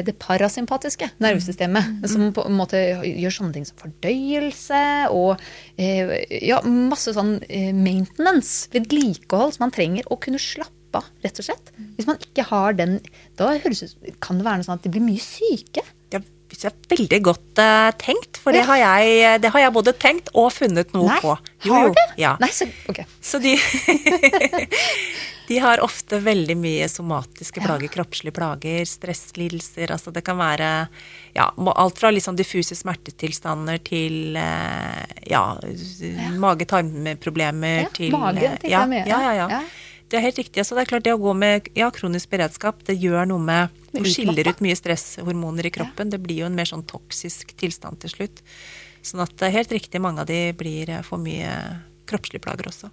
det parasympatiske nervesystemet, Mm. som på en måte gjør sånne ting som fordøyelse og eh, ja, masse sånn eh, maintenance, vedlikehold, som man trenger å kunne slappe av, rett og slett. Hvis man ikke har den, da ut, kan det være noe sånn at de blir mye syke. Det er veldig godt uh, tenkt, for det, har jeg, det har jeg både tenkt og funnet noe Nei, på. har du? Ja. Nei, så, okay. Så de De har ofte veldig mye somatiske plager, kroppslige plager, stresslidelser. Altså det kan være ja, alt fra sånn diffuse smertetilstander til ja, ja, mage-tarmproblemer Ja, til mage, eh, tenker ja, jeg med. Ja, ja, Ja. ja. Det er helt riktig. Så det er klart det å gå med ja, kronisk beredskap, det gjør noe med Du skiller ut mye stresshormoner i kroppen. Det blir jo en mer sånn toksisk tilstand til slutt. Sånn at det er helt riktig, mange av de blir eh, for mye kroppslige plager også.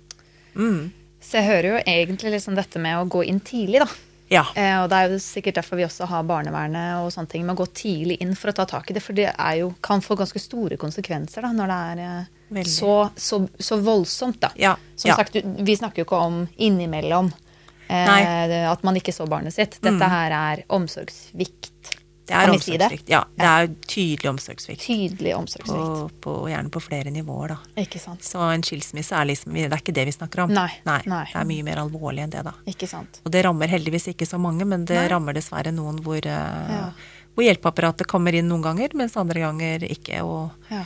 Mm. Så jeg hører jo egentlig liksom dette med å gå inn tidlig, da. Ja. Eh, og det er jo sikkert derfor vi også har barnevernet og sånne ting, med å gå tidlig inn for å ta tak i det. For det er jo, kan få ganske store konsekvenser da, når det er eh, så, så, så voldsomt. da. Ja, Som ja. sagt, vi snakker jo ikke om innimellom eh, Mm. at man ikke så barnet sitt. Dette her er omsorgssvikt. Det er omsorgssvikt. si. Ja, det er tydelig omsorgssvikt. Tydelig omsorgssvikt. På, gjerne på flere nivåer, da. Ikke sant. Så en skilsmisse er liksom Det er ikke det vi snakker om. Nei, nei. Det er mye mer alvorlig enn det, da. Ikke sant. Og det rammer heldigvis ikke så mange, men det Nei. rammer dessverre noen hvor, eh, Ja. hvor hjelpeapparatet kommer inn noen ganger, mens andre ganger ikke. Og, Ja.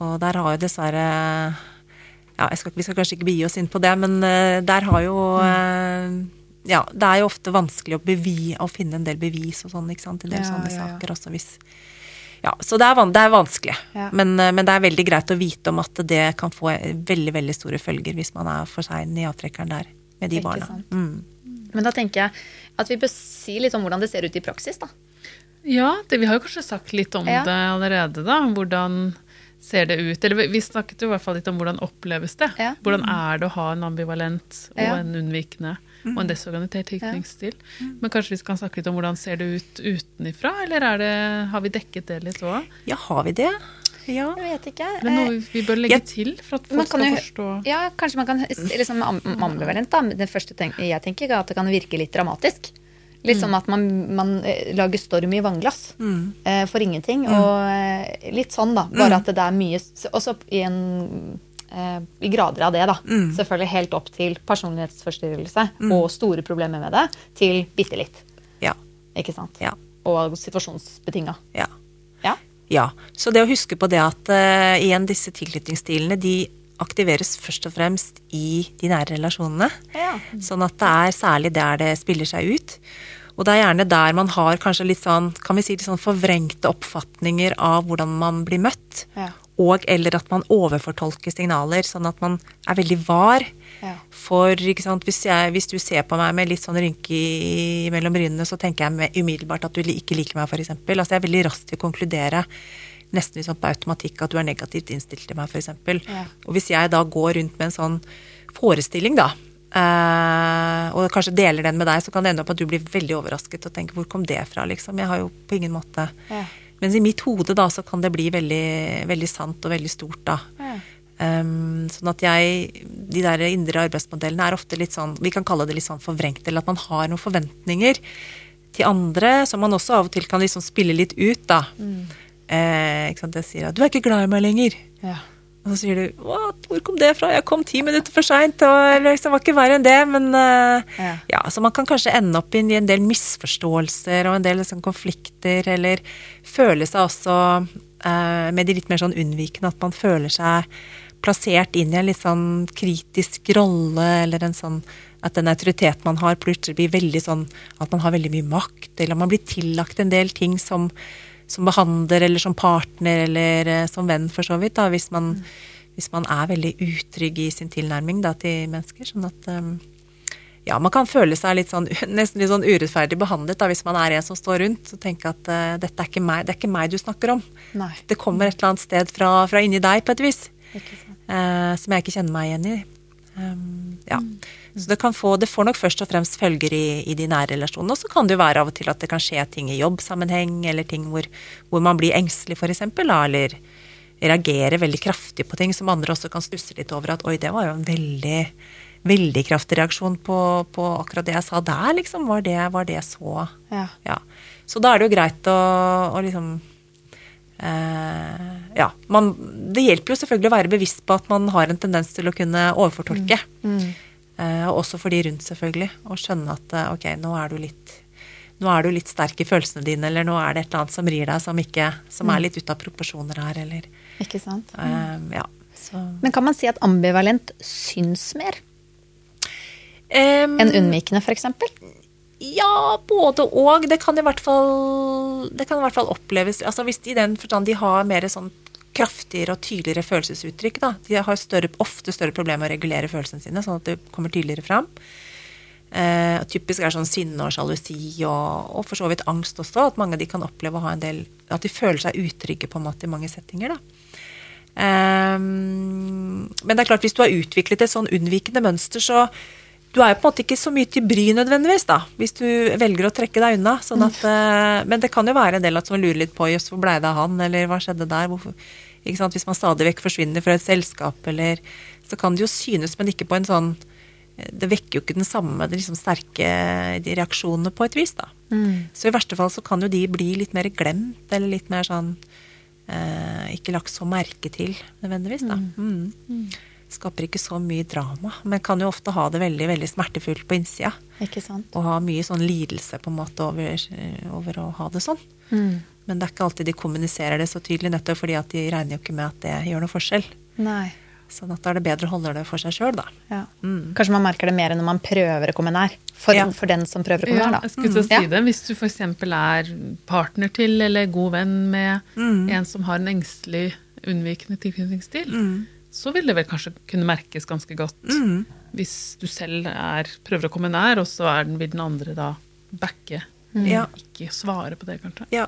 og der har jo dessverre ja, skal, Vi skal kanskje ikke begi oss inn på det, men eh, der har jo eh, Ja, det er jo ofte vanskelig å, bevi, å finne en del bevis og sånn, ikke sant, i en del Ja, sånne ja, ja. saker også hvis ja, Så det er, van, det er vanskelig. Ja. Men, eh, men det er veldig greit å vite om at det kan få veldig veldig store følger hvis man er for sein i avtrekkeren der med de barna. Mm. Men da tenker jeg at vi bør si litt om hvordan det ser ut i praksis, da. Ja, det, vi har jo kanskje sagt litt om Ja. det allerede, da. Hvordan ser det ut? Eller vi- vi snakket jo i hvert fall litt om hvordan oppleves det. Ja. Hvordan er det å ha en ambivalent og Ja. en unnvikende og en desorganisert tilknytningsstil? Men kanskje vi skal snakke litt om hvordan ser det ut utenifra, eller er det, har vi dekket det litt òg? Ja, har vi det? Ja. Jeg vet ikke. Det er noe Eh, vi bør legge ja. til for at folk skal jo- forstå Ja, kanskje man kan liksom ambivalent, da. Det første tenk, jeg tenker er at det kan virke litt dramatisk. Litt som at man, man eh, lager storm i vannglass mm. for ingenting. Og eh, litt sånn, da. Bare at det er mye Også i en eh, i grader av det, da. Selvfølgelig helt opp til personlighetsforstyrrelse og store problemer med det, til bitte litt. Ja. Ikke sant? Ja. Og situasjonsbetinga. ja. Ja. Ja, så det å huske på det at uh, igjen disse tilknytningsstilene de aktiveres først og fremst i de nære relasjonene. Ja. Sånn at det er særlig der det spiller seg ut. Og det er gjerne der man har kanskje litt sånn, kan vi si litt sånn forvrengte oppfatninger av hvordan man blir møtt. Ja. Og eller at man overfortolker signaler, sånn at man er veldig var. Ja. For hvis, jeg, hvis du ser på meg med litt sånn rynke i- mellom brynene, så tenker jeg med, umiddelbart at du ikke liker meg, f.eks. Altså jeg er veldig rask til å konkludere nesten liksom på automatikk at du er negativt innstilt til meg, f.eks. Ja. Og hvis jeg da går rundt med en sånn forestilling, da, eh, og kanskje deler den med deg, så kan det ende opp at du blir veldig overrasket og tenker 'hvor kom det fra', liksom. Jeg har jo på ingen måte Ja. Mens i mitt hode da, så kan det bli veldig, veldig sant og veldig stort, da. Ja. Um, sånn at jeg De der indre arbeidsmodellene er ofte litt sånn Vi kan kalle det litt sånn forvrengt, eller at man har noen forventninger til andre som man også av og til kan liksom spille litt ut, da. Eh, ikke sant, jeg sier at 'du er ikke glad i meg lenger'. Ja. Og så sier du hvor kom det fra? Jeg kom ti minutter for seint', og liksom var ikke verre enn det, men eh, Ja. ja, Så man kan kanskje ende opp i en del misforståelser og en del liksom, konflikter, eller føle seg også eh, med de litt mer sånn unnvikende, at man føler seg plassert inn i en litt sånn kritisk rolle, eller en sånn at den autoriteten man har, plutselig blir veldig sånn at man har veldig mye makt, eller man blir tillagt en del ting som, som behandler, eller som partner, eller eh, som venn, for så vidt, da, hvis man, hvis man er veldig utrygg i sin tilnærming da, til mennesker. Sånn at eh, ja, man kan føle seg litt sånn, nesten litt sånn urettferdig behandlet da, hvis man er en som står rundt og tenker at uh, dette er ikke meg, det er ikke meg du snakker om. Nei. Det kommer et eller annet sted fra, fra inni deg på et vis, uh, som jeg ikke kjenner meg igjen i. Um, ja. Så det, kan få, det får nok først og fremst følger i, i de nære relasjonene. Og så kan det jo være av og til at det kan skje ting i jobbsammenheng, eller ting hvor, hvor man blir engstelig, f.eks., eller reagerer veldig kraftig på ting som andre også kan stusse litt over at oi, det var jo en veldig, veldig kraftig reaksjon på, på akkurat det jeg sa der, liksom. Var det, var det så Ja. ja. Så da er det jo greit å, å liksom Uh, Ja. Man, det hjelper jo selvfølgelig å være bevisst på at man har en tendens til å kunne overfortolke. Eh, og også for de rundt, selvfølgelig. Å skjønne at eh, ok, nå er du litt nå er du litt sterk i følelsene dine, eller nå er det et eller annet som rir deg, som, ikke, som er litt ute av proporsjoner her, eller Ikke sant. eh, Ja. Så Men kan man si at ambivalent syns mer? Um, enn unnvikende, f.eks.? Ja, både og. Det kan i hvert fall, det kan i hvert fall oppleves altså Hvis de i den forstand de har mer sånn kraftigere og tydeligere følelsesuttrykk, da. De har større, ofte større problemer med å regulere følelsene sine, sånn at det kommer tydeligere fram. Eh, og typisk er sånn sinne og sjalusi og, og for så vidt angst også. At mange av de kan oppleve å ha en del At de føler seg utrygge på en måte i mange settinger. da. Eh, men det er klart, hvis du har utviklet et sånn unnvikende mønster, så du er jo på en måte ikke så mye til bry nødvendigvis, da, hvis du velger å trekke deg unna. Sånn at, eh, men det kan jo være en del at som lurer litt på jøss, hvor blei det av han, eller hva skjedde der? Hvorfor? Hvis man stadig vekk forsvinner fra et selskap, eller Så kan det jo synes, men ikke på en sånn Det vekker jo ikke den samme de liksom sterke de reaksjonene på et vis, da. Så i verste fall så kan jo de bli litt mer glemt, eller litt mer sånn eh, Ikke lagt så merke til, nødvendigvis, da. Mm. Skaper ikke så mye drama, men kan jo ofte ha det veldig veldig smertefullt på innsida. Ikke sant? Og ha mye sånn lidelse på en måte over, over å ha det sånn. Men det er ikke alltid de kommuniserer det så tydelig, nettopp fordi at de regner jo ikke med at det gjør noe forskjell. Nei. Sånn at da er det bedre å holde det for seg sjøl, da. Ja. Kanskje man merker det mer når man prøver å komme nær. For, Ja. for den som prøver å komme Ja, nær, jeg skulle til å si mm. det. Hvis du f.eks. er partner til eller god venn med en som har en engstelig, unnvikende tilknytningsstil, så vil det vel kanskje kunne merkes ganske godt. Hvis du selv er, prøver å komme nær, og så er den, vil den andre da backe. Ja. Ikke svare på det, kanskje. Ja.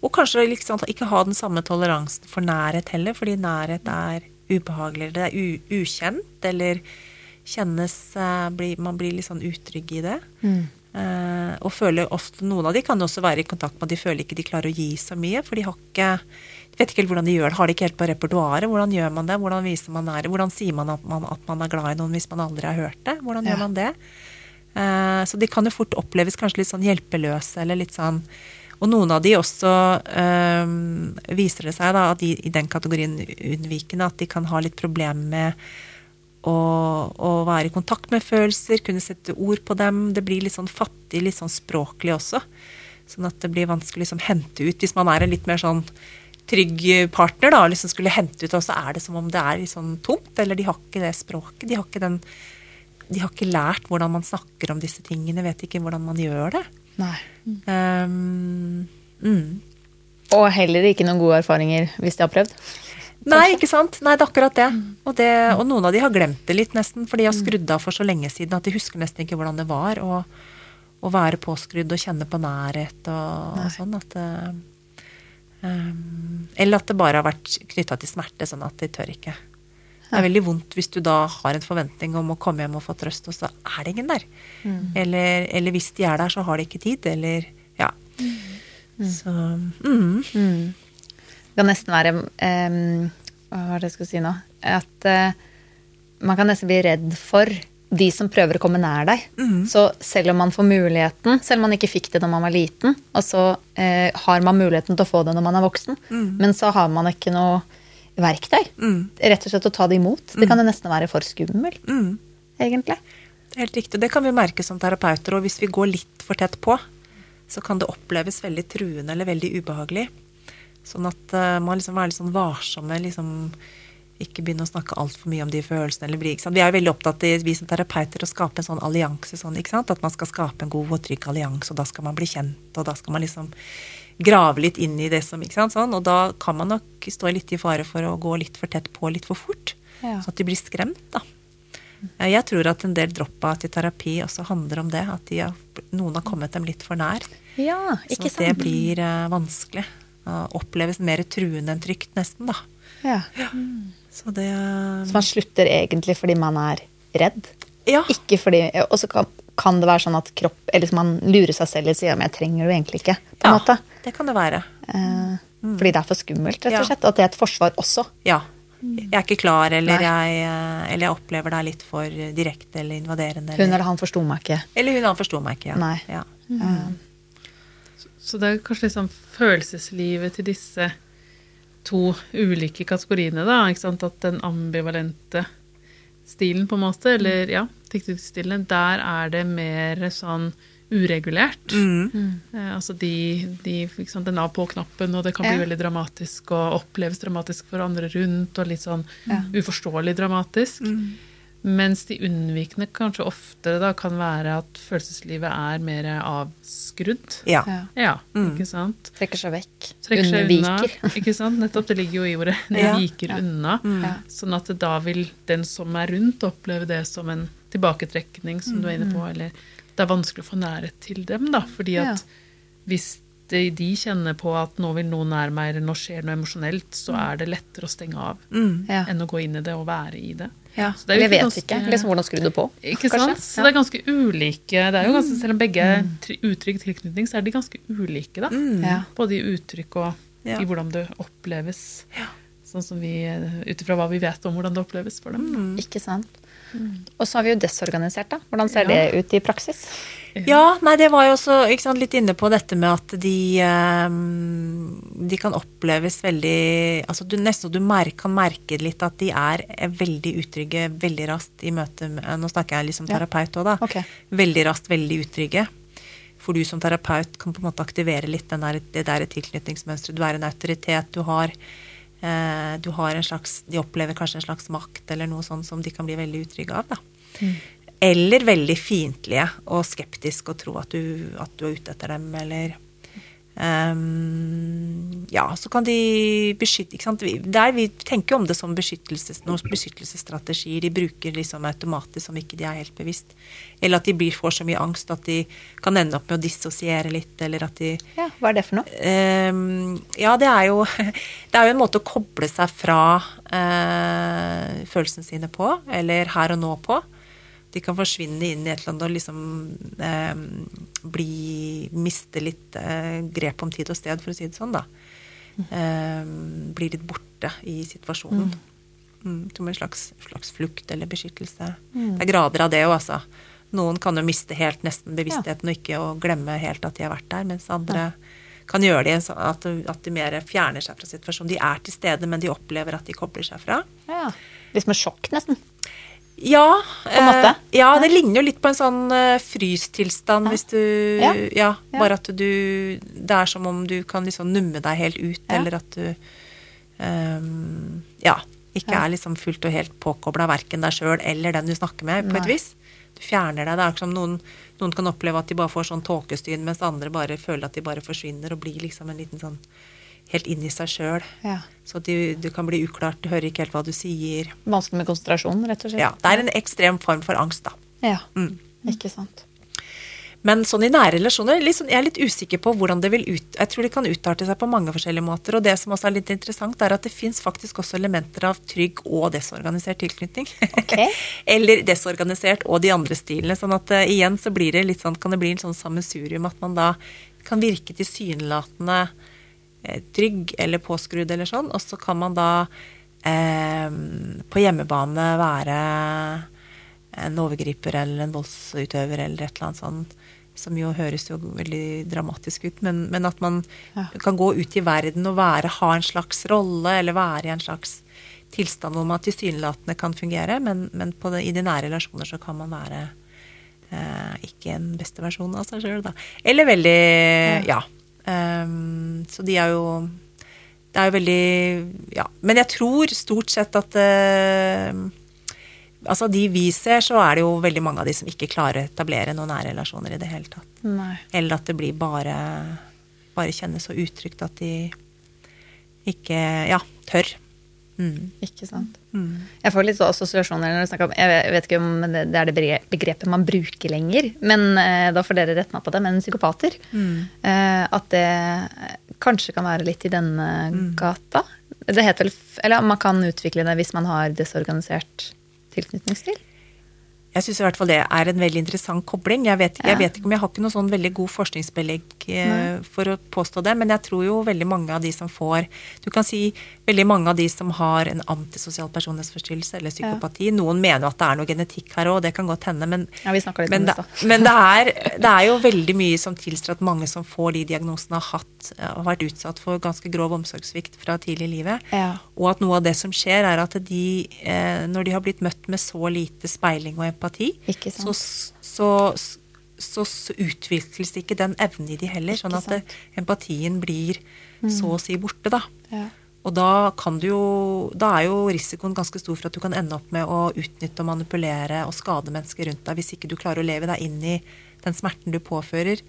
Og kanskje liksom, ikke ha den samme toleransen for nærhet heller, fordi nærhet er ubehagelig, det er ukjent, eller kjennes eh, Man blir litt sånn utrygg i det. Eh, og føler ofte Noen av de kan også være i kontakt med at de føler ikke de klarer å gi så mye, for de har ikke de vet ikke helt hvordan de gjør det. Har de ikke helt på repertoaret? Hvordan gjør man det? Hvordan viser man nære? Hvordan sier man at, man at man er glad i noen hvis man aldri har hørt det? Hvordan Ja. gjør man det? Uh, så de kan jo fort oppleves kanskje litt sånn hjelpeløse, eller litt sånn Og noen av de også øh, viser det seg, da, at de, i den kategorien unnvikende, at de kan ha litt problemer med å, å være i kontakt med følelser, kunne sette ord på dem. Det blir litt sånn fattig, litt sånn språklig også. Sånn at det blir vanskelig å liksom hente ut. Hvis man er en litt mer sånn trygg partner, da, liksom skulle hente ut, og så er det som om det er litt sånn tomt. Eller de har ikke det språket. De har ikke den De har ikke lært hvordan man snakker om disse tingene, vet ikke hvordan man gjør det. Nei. Um, mm. Og heller ikke noen gode erfaringer hvis de har prøvd. Nei, ikke sant? Nei, det er akkurat det. Og, det. og noen av de har glemt det litt, nesten, for de har skrudd av for så lenge siden at de husker nesten ikke hvordan det var å, å være påskrudd og kjenne på nærhet og, og sånn. At um, eller at det bare har vært knytta til smerte, sånn at de tør ikke. Det er veldig vondt hvis du da har en forventning om å komme hjem og få trøst, og så er det ingen der. Eller, eller hvis de er der, så har de ikke tid, eller Ja. Så mm. Det kan nesten være um, Hva var det jeg skulle si nå? At uh, man kan nesten bli redd for de som prøver å komme nær deg. Så selv om man får muligheten, selv om man ikke fikk det når man var liten, og så eh, har man muligheten til å få det når man er voksen, men så har man ikke noe verktøy. Rett og slett å ta det imot. Det kan jo nesten være for skummelt, egentlig. Er helt riktig. Det kan vi merke som terapeuter. Og hvis vi går litt for tett på, så kan det oppleves veldig truende eller veldig ubehagelig. Sånn at uh, man liksom være litt sånn varsomme. liksom Ikke begynne å snakke altfor mye om de følelsene. eller bli? Vi er jo veldig opptatt av vi som terapeuter å skape en sånn allianse. Sånn? At man skal skape en god og trygg allianse, og da skal man bli kjent. Og da skal man liksom grave litt inn i det som ikke sant, sånn, Og da kan man nok stå litt i fare for å gå litt for tett på litt for fort. Ja. Sånn at de blir skremt. da. Jeg tror at en del droppa til terapi også handler om det. At de har, noen har kommet dem litt for nær. Ja, ikke så det blir uh, vanskelig. Uh, oppleves mer truende enn trygt, nesten, da. Ja. Så det eh, Så man slutter egentlig fordi man er redd? Ja. Ikke fordi, og så kan, kan det være sånn at kropp, eller man lurer seg selv litt og sier men jeg trenger det jo egentlig ikke. på en ja, måte. det kan det være. Eh, Fordi det er for skummelt, rett og slett. At det er et forsvar også. Ja. Jeg er ikke klar, eller jeg, eh, eller jeg opplever det er litt for direkte eller invaderende. Hun Eller, eller han forsto meg ikke. eller hun han forsto meg ikke. Ja. Nei. Ja. Så det er kanskje liksom følelseslivet til disse to ulike kategoriene, da. Ikke sant? At den ambivalente stilen, på en måte, eller ja, tilknytningsstilen, der er det mer sånn uregulert. Eh, altså de, de liksom, Den av på-knappen, og det kan bli Ja. veldig dramatisk og oppleves dramatisk for andre rundt, og litt sånn uforståelig dramatisk. Mens de unnvikende kanskje oftere da kan være at følelseslivet er mer avskrudd. Ja. Ja. Ja, ikke sant? Trekker seg vekk. Trekker seg Unnviker. unna. Ikke sant? Nettopp, det ligger jo i ordet. De Ja. viker unna. Ja. Sånn at da vil den som er rundt, oppleve det som en tilbaketrekning, som du er inne på, eller det er vanskelig å få nærhet til dem, da. Fordi at Ja. hvis de, de kjenner på at nå vil noen nær meg, eller nå skjer noe emosjonelt, så er det lettere å stenge av Ja. enn å gå inn i det og være i det. Ja. Så det er jo Jeg vet ganske- ikke liksom, hvordan skrur du på. Ikke kanskje? sant? Så det er ganske ulike. Det er jo ganske, selv om begge er utrygg tilknytning, så er de ganske ulike, da. Ja. Både i uttrykk og i hvordan det oppleves. Sånn som vi, ut ifra hva vi vet om hvordan det oppleves for dem. Ikke sant. Og så har vi jo desorganisert, da. Hvordan ser Ja. det ut i praksis? Ja, nei, det var jo også sant, litt inne på dette med at de ehm, De kan oppleves veldig Altså du nesten du mer, kan merke litt at de er eh, veldig utrygge veldig raskt i møte med Nå snakker jeg litt som terapeut òg, da. Okay. Veldig raskt veldig utrygge. For du som terapeut kan på en måte aktivere litt den der, det der tilknytningsmønsteret. Du er en autoritet, du har eh, du har en slags, De opplever kanskje en slags makt eller noe sånt som de kan bli veldig utrygge av. da. Eller veldig fiendtlige og skeptiske og tro at du, at du er ute etter dem, eller ehm, Ja, så kan de beskytte ikke sant? Vi- Der vi tenker jo om det som beskyttelses, noen beskyttelsesstrategier de bruker liksom automatisk som ikke de er helt bevisst. Eller at de blir, får så mye angst at de kan ende opp med å dissosiere litt, eller at de Ja, Hva er det for noe? Um, ja, det er jo Det er jo en måte å koble seg fra uh, følelsene sine på, eller her og nå på. De kan forsvinne inn i et eller annet og liksom eh, bli Miste litt eh, grep om tid og sted, for å si det sånn, da. Eh, bli litt borte i situasjonen. Mm, som en slags, slags flukt eller beskyttelse. Det er grader av det òg, altså. Noen kan jo miste helt nesten bevisstheten og ikke og glemme helt at de har vært der, mens andre kan gjøre det sånn at, at de mer fjerner seg fra situasjonen. De er til stede, men de opplever at de kobler seg fra. Ja. Litt som et sjokk, nesten. Ja, en måte? eh, ja, det ligner jo litt på en sånn frystilstand frystilstand hvis du Ja. ja. Ja. bare at du Det er som om du kan liksom numme deg helt ut, Ja. eller at du um, Ja. Ikke Ja. er liksom fullt og helt påkobla verken deg sjøl eller den du snakker med, på et vis. Du fjerner deg. Det er ikke som noen, noen kan oppleve at de bare får sånn tåkestyn, mens andre bare føler at de bare forsvinner og blir liksom en liten sånn helt inn i seg sjøl. Ja. Så du, du kan bli uklart, du hører ikke helt hva du sier. Vanskelig med konsentrasjon, rett og slett. Ja, det er en ekstrem form for angst, da. Ja. Mm. Ikke sant. Men sånn i nære relasjoner, sånn, jeg er litt usikker på hvordan det vil ut... Jeg tror det kan utarte seg på mange forskjellige måter. Og det som også er litt interessant, er at det fins faktisk også elementer av trygg og desorganisert tilknytning. Ok. Eller desorganisert og de andre stilene. Sånn at uh, igjen så blir det litt sånn, kan det bli en sånn sammensurium at man da kan virke tilsynelatende eh, trygg eller påskrudd eller sånn, og så kan man da eh, på hjemmebane være en overgriper eller en voldsutøver eller et eller annet sånt. Som jo høres jo veldig dramatisk ut, men, men at man Ja. kan gå ut i verden og være, ha en slags rolle, eller være i en slags tilstand hvor man tilsynelatende kan fungere, men, men på det, i de nære relasjoner så kan man være eh, ikke en beste versjon av seg sjøl, da. Eller veldig Ja. Ehm, så de er jo Det er jo veldig Ja. Men jeg tror stort sett at uh, Altså de vi ser, så er det jo veldig mange av de som ikke klarer å etablere noen nære relasjoner i det hele tatt. Nei. Eller at det blir bare Bare kjennes så utrygt at de ikke Ja, tør. Mm. Ikke sant. Mm. Jeg får litt så assosiasjoner når du snakker om Jeg vet- ikke om det det er det begrepet man bruker lenger, men eh, da får dere rette meg på det. Men psykopater. Eh, at det kanskje kan være litt i denne gata. Det heter vel Eller man kan utvikle det hvis man har desorganisert tilknytningsstil. Jeg syns i hvert fall det er en veldig interessant kobling. Jeg vet, jeg vet ikke om jeg har ikke noe sånn veldig god forskningsbelegg eh, for å påstå det, men jeg tror jo veldig mange av de som får Du kan si veldig mange av de som har en antisosial personlighetsforstyrrelse eller psykopati. Noen mener at det er noe genetikk her òg, det kan godt hende, men Ja, men, det, men det, er, det er jo veldig mye som tilstår at mange som får de diagnosene, har hatt har vært utsatt for ganske grov omsorgssvikt fra tidlig i livet. Ja. Og at noe av det som skjer, er at de, eh, når de har blitt møtt med så lite speiling og empati, Ikke så, så, så, så utvikles ikke den evnen i de heller. Sånn at det, empatien blir så å si borte, da. Ja. Og da kan du jo Da er jo risikoen ganske stor for at du kan ende opp med å utnytte og manipulere og skade mennesker rundt deg hvis ikke du klarer å leve deg inn i den smerten du påfører.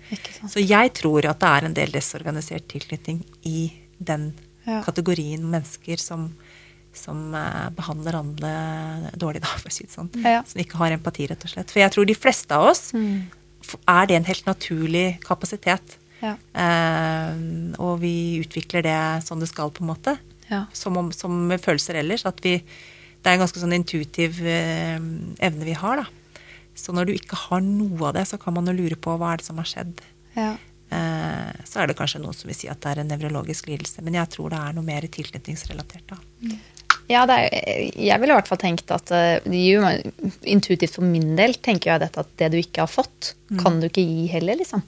Så jeg tror at det er en del desorganisert tilknytning i den Ja. kategorien mennesker som, som eh, behandler andre dårlig, da, for å si det sånn. Ja. Som ikke har empati, rett og slett. For jeg tror de fleste av oss mm. er det en helt naturlig kapasitet. Ja. Eh, og vi utvikler det som det skal, på en måte. Ja. Som, om, som med følelser ellers. At vi, det er en ganske sånn intuitiv eh, evne vi har, da. Så når du ikke har noe av det, så kan man jo lure på hva er det som har skjedd. Ja. Eh, så er det kanskje noen som vil si at det er en nevrologisk lidelse, men jeg tror det er noe mer tilknytningsrelatert, da. Ja, er, jeg ville i hvert fall tenkt at eh, jo intuitivt for min del tenker jeg dette at det du ikke har fått, kan du ikke gi heller, liksom.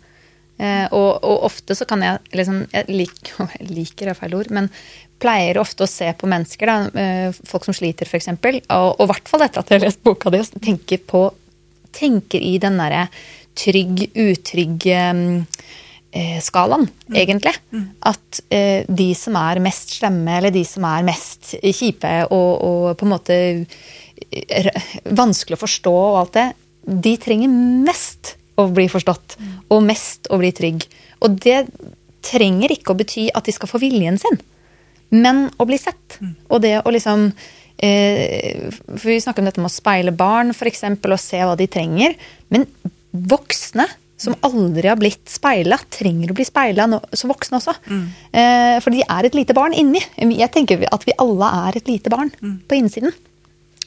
Eh, og, og ofte så kan jeg liksom Jeg liker, liker er feil ord, men pleier ofte å se på mennesker, da, eh, folk som sliter f.eks., og og i hvert fall etter at jeg har lest boka di, og tenker på tenker i den derre trygg, utrygg eh, mm. skalaen, egentlig. At eh, de som er mest slemme, eller de som er mest kjipe og, og på en måte eh, vanskelig å forstå og alt det, de trenger mest å bli forstått, og mest å bli trygg. Og det trenger ikke å bety at de skal få viljen sin, men å bli sett. Og det å liksom eh, For vi snakker om dette med å speile barn, f.eks., og se hva de trenger. Men voksne som aldri har blitt speila, trenger å bli speila som voksne også. Eh, for de er et lite barn inni. Jeg tenker at vi alle er et lite barn på innsiden.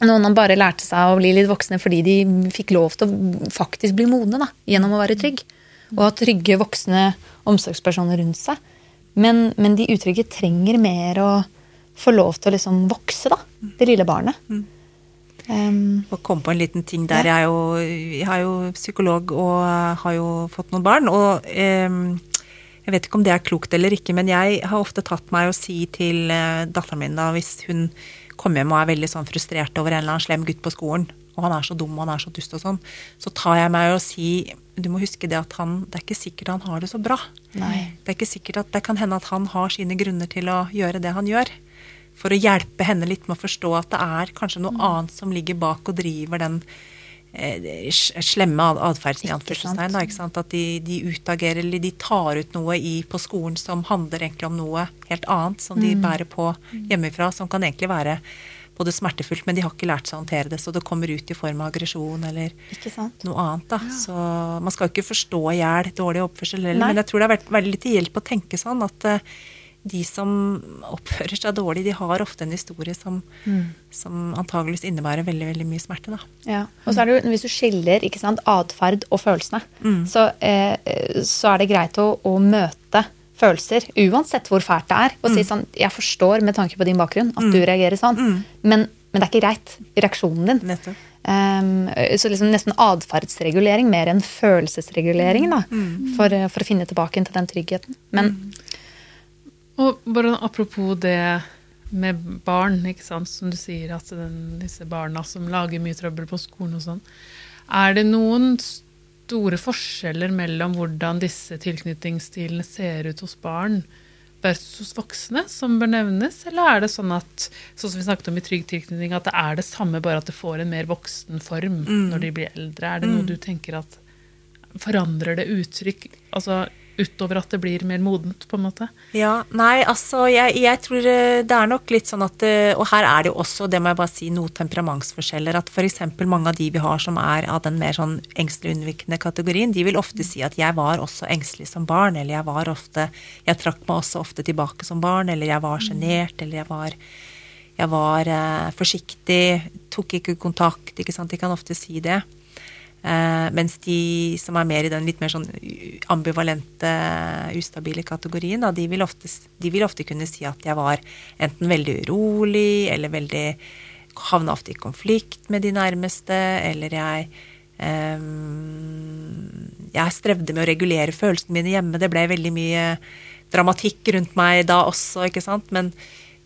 Noen bare lærte seg å bli litt voksne fordi de fikk lov til å faktisk bli modne da, gjennom å være trygg. Og ha trygge voksne omsorgspersoner rundt seg. Men, men de utrygge trenger mer å få lov til å liksom vokse, da. Det lille barnet. Um, Og kom på en liten ting der. Jeg er jo, jeg er jo psykolog og har jo fått noen barn. Og um, jeg vet ikke om det er klokt eller ikke, men jeg har ofte tatt meg å si til eh, datteren min da, hvis hun kommer hjem og er veldig sånn frustrert over en eller annen slem gutt på skolen, og han er så dum og han er så dust og sånn, så tar jeg meg å si du må huske det at han, det er ikke sikkert han har det så bra. Nei. Det er ikke sikkert at det kan hende at han har sine grunner til å gjøre det han gjør. For å hjelpe henne litt med å forstå at det er kanskje noe annet som ligger bak og driver den eh, slemme atferden i anførselstegn. At de, de utagerer eller de tar ut noe i, på skolen som handler egentlig om noe helt annet, som de bærer på hjemmefra, som kan egentlig være både smertefullt, men de har ikke lært seg å håndtere det, så det kommer ut i form av aggresjon eller noe annet. da. Så Man skal jo ikke forstå i hjel dårlig oppførsel heller, men jeg tror det har vært veldig til hjelp å tenke sånn at eh, de som oppfører seg dårlig, de har ofte en historie som, som antageligvis innebærer veldig veldig mye smerte. Ja. Og så er det jo, hvis du skiller ikke sant, atferd og følelsene, så, eh, så er det greit å, å møte følelser, uansett hvor fælt det er, og si sånn Jeg forstår med tanke på din bakgrunn at du reagerer sånn, men, men det er ikke greit. Reaksjonen din. Nettopp. Um, så liksom nesten atferdsregulering mer enn følelsesregulering, da. For, eh, for å finne tilbake til den tryggheten. Men Og bare apropos det med barn, ikke sant, som du sier, at den, disse barna som lager mye trøbbel på skolen og sånn. Er det noen store forskjeller mellom hvordan disse tilknytningsstilene ser ut hos barn versus hos voksne, som bør nevnes? Eller er det sånn at sånn som vi snakket om i trygg tilknytning, at det er det samme, bare at det får en mer voksen form når de blir eldre? Er det noe du tenker at forandrer det uttrykk? Altså utover at det blir mer modent, på en måte? Ja, nei, altså jeg, jeg tror eh, det er nok litt sånn at eh, Og her er det jo også, det må jeg bare si, noe temperamentsforskjeller. At f.eks. mange av de vi har som er av den mer sånn engstelig unnvikende kategorien, de vil ofte si at jeg var også engstelig som barn, eller jeg var ofte Jeg trakk meg også ofte tilbake som barn, eller jeg var sjenert, eller jeg var jeg var eh, forsiktig, tok ikke kontakt, ikke sant. De kan ofte si det. Eh, mens de som er mer i den litt mer sånn ambivalente, ustabile kategorien, da, de, vil ofte, de vil ofte kunne si at jeg var enten veldig urolig, eller veldig Havna ofte i konflikt med de nærmeste, eller jeg ehm, Jeg strevde med å regulere følelsene mine hjemme. Det ble veldig mye dramatikk rundt meg da også, ikke sant. Men,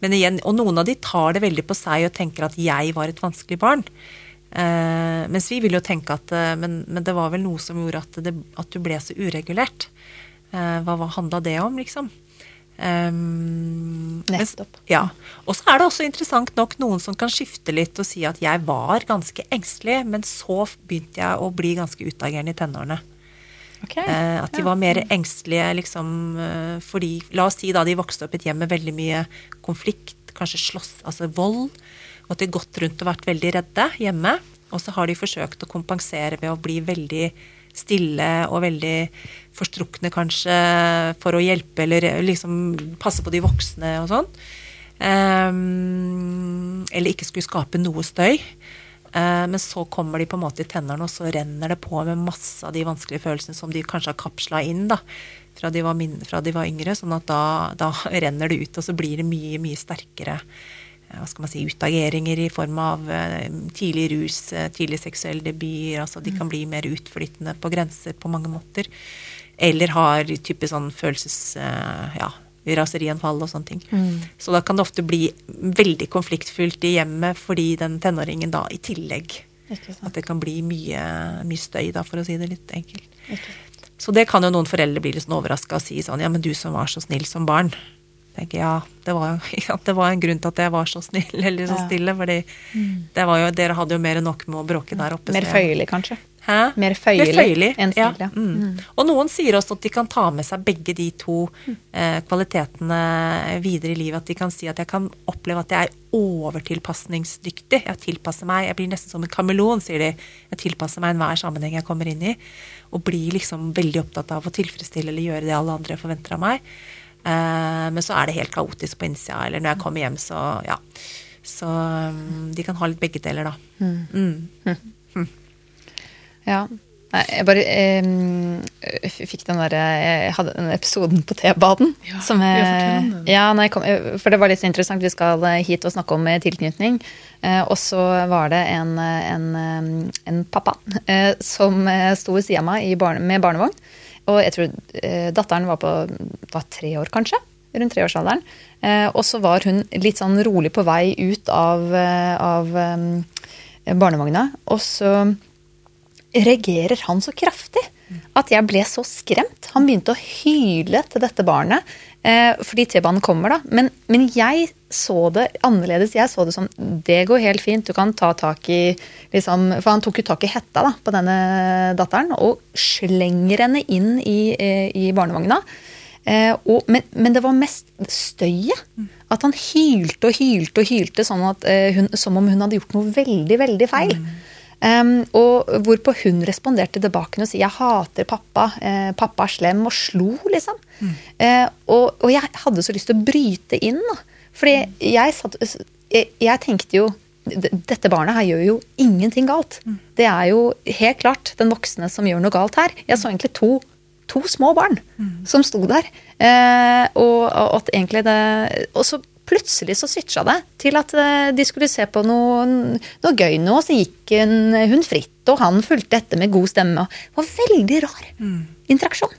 men igjen, og noen av de tar det veldig på seg og tenker at jeg var et vanskelig barn. Eh, mens vi vil jo tenke at eh, men, men det var vel noe som gjorde at, det, at du ble så uregulert. Eh, hva hva handla det om, liksom? Um, Nettopp. Ja. Og så er det også interessant nok noen som kan skifte litt og si at jeg var ganske engstelig, men så begynte jeg å bli ganske utagerende i tenårene. Okay. Eh, at de var mer engstelige liksom eh, fordi La oss si da de vokste opp i et hjem med veldig mye konflikt, kanskje slåss, altså vold. Og at de har gått rundt og vært veldig redde hjemme. Og så har de forsøkt å kompensere ved å bli veldig stille og veldig forstrukne, kanskje, for å hjelpe eller liksom passe på de voksne og sånn. Um, eller ikke skulle skape noe støy. Eh, men så kommer de på en måte i tennene, og så renner det på med masse av de vanskelige følelsene som de kanskje har kapsla inn da, fra de var, min, fra de var yngre. Sånn at da, da renner det ut, og så blir det mye, mye sterkere eh, hva skal man si, utageringer i form av eh, tidlig rus, eh, tidlig seksuell debut. altså De kan bli mer utflyttende på grenser på mange måter. Eller har type sånn følelses... eh, ja, raserianfall og sånne ting. Så da kan det ofte bli veldig konfliktfylt i hjemmet fordi den tenåringen da i tillegg At det kan bli mye, mye støy, da, for å si det litt enkelt. Så det kan jo noen foreldre bli litt sånn overraska og si sånn Ja, men du som var så snill som barn. Tenker ja, det var, ja, det var en grunn til at jeg var så snill eller så stille. fordi jo, dere hadde jo mer enn nok med å bråke der oppe. Mer føyelig, kanskje. Hæ? Mer føyelig enn ja. snill, ja. Mm. Og noen sier også at de kan ta med seg begge de to eh, kvalitetene videre i livet. At de kan si at jeg kan oppleve at jeg er overtilpasningsdyktig. Jeg tilpasser meg. Jeg blir nesten som en kameleon, sier de. Jeg tilpasser meg enhver sammenheng jeg kommer inn i. Og blir liksom veldig opptatt av å tilfredsstille eller gjøre det alle andre forventer av meg. Eh, men så er det helt kaotisk på innsida. Eller når jeg kommer hjem, så ja. Så mm, de kan ha litt begge deler, da. Mm. Ja. Nei, jeg bare eh, fikk den derre Jeg hadde den episoden på T-baden. Ja, som ja, jeg, ja, nei, kom, eh, for det var litt så interessant. Vi skal eh, hit og snakke om eh, tilknytning. Eh, og så var det en, eh, en, eh, en pappa eh, som eh, sto ved sida av meg i barne, med barnevogn. Og jeg tror eh, datteren var på var tre år, kanskje. Rundt treårsalderen. Eh, og så var hun litt sånn rolig på vei ut av, eh, av barnevogna. Og så reagerer han så kraftig at jeg ble så skremt. Han begynte å hyle til dette barnet fordi T-banen kommer, da. Men, men jeg så det annerledes. Jeg så det som det går helt fint, du kan ta tak i liksom, For han tok jo tak i hetta da, på denne datteren og slenger henne inn i, eh, i barnevogna. Eh, og, men, men det var mest støyet. At han hylte og hylte og hylte sånn at, eh, hun, som om hun hadde gjort noe veldig, veldig feil. Um, og hvorpå hun responderte tilbake og sa 'jeg hater pappa', eh, 'pappa er slem', og slo, liksom. Eh, og, og jeg hadde så lyst til å bryte inn, da. Fordi jeg, satt, jeg, jeg tenkte jo dette barnet her gjør jo ingenting galt. Det er jo helt klart den voksne som gjør noe galt her. Jeg så egentlig to, to små barn som sto der. Eh, og, og det Og så plutselig så switcha det til at eh, de skulle se på noe, noe gøy nå, så gikk hun, hun fritt, og han fulgte etter med god stemme. Det var veldig rar interaksjon.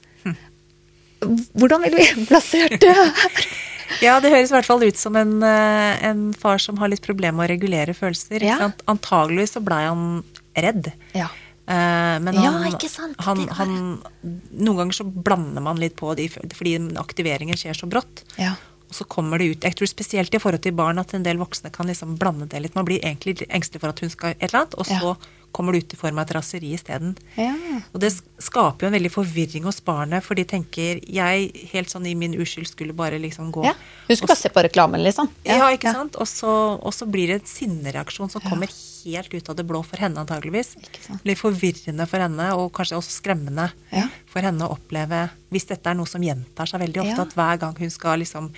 Hvordan ville vi plassert det her? Ja, det høres i hvert fall ut som en, eh, en far som har litt problemer med å regulere følelser. Ja. Antageligvis så blei han redd. Ja. Eh, Men Ja, han, ikke sant, Han, han, noen ganger så blander man litt på de fordi aktiveringen skjer så brått. Ja. Og så kommer det ut Jeg tror spesielt i forhold til barn at en del voksne kan liksom blande det litt. Man blir egentlig engstelig for at hun skal et eller annet, og så Ja. Kommer det ut i form av et raseri isteden. Ja. Og det skaper jo en veldig forvirring hos barnet, for de tenker Jeg, helt sånn i min uskyld, skulle bare liksom gå ja. Hun skulle bare se på reklamen, liksom. ja, ikke sant? Og så, og så blir det en sinnereaksjon som kommer helt ut av det blå for henne, antageligvis. Litt forvirrende for henne, og kanskje også skremmende Ja. for henne å oppleve, hvis dette er noe som gjentar seg veldig ofte, Ja. at hver gang hun skal liksom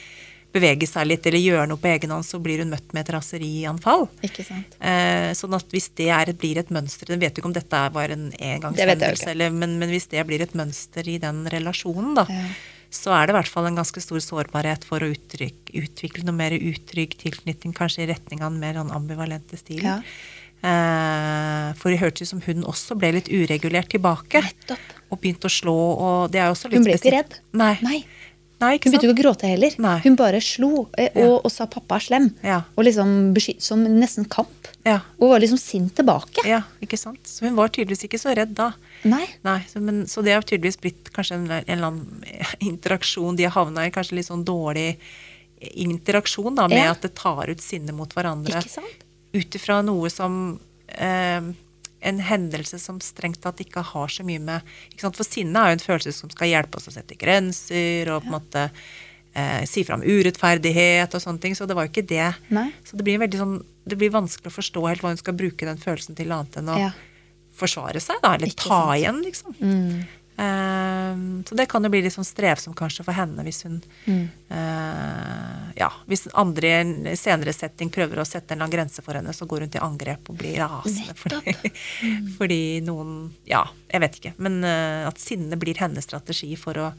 bevege seg litt eller gjøre noe på egen hånd, så blir hun møtt med et raserianfall. Ikke sant. Eh, sånn at hvis det er, blir et mønster Jeg vet jo ikke om dette var en engangshendelse, eller- men, men hvis det blir et mønster i den relasjonen, da, Ja. så er det i hvert fall en ganske stor sårbarhet for å uttrykk, utvikle noe mer utrygg tilknytning, kanskje i retning av en mer sånn ambivalente stil. Ja. Eh, for det hørtes ut som hun også ble litt uregulert tilbake. Nettopp. Og begynte å slå, og det er jo også litt Hun ble ikke redd. Nei. Nei. Nei, Hun begynte ikke å gråte heller. Nei. Hun bare slo eh, og, og sa 'pappa er slem'. Og liksom som nesten kamp. Ja. Og var liksom sint tilbake. ja, ikke sant. Så hun var tydeligvis ikke så redd da. Nei. Nei, så, men, så det har tydeligvis blitt kanskje en, en eller annen interaksjon de har havna i, kanskje litt sånn dårlig interaksjon da, med Ja. at det tar ut sinne mot hverandre. Ikke sant? Ut ifra noe som eh, En hendelse som strengt tatt ikke har så mye med? For sinne er jo en følelse som skal hjelpe oss å sette grenser og på en måte eh, si fram urettferdighet og sånne ting. Så det var jo ikke det. Nei. Så det blir, veldig sånn, det blir vanskelig å forstå helt hva hun skal bruke den følelsen til annet enn å Ja. forsvare seg, da. Eller Ikke ta sant. igjen, liksom. Mm. Ehm, så det kan jo bli litt sånn strevsomt kanskje for henne hvis hun Mm. eh, Ja, hvis andre i en senere setting prøver å sette en eller annen grense for henne, så går hun til angrep og blir rasende fordi, fordi noen Ja, jeg vet ikke. Men eh, at sinne blir hennes strategi for å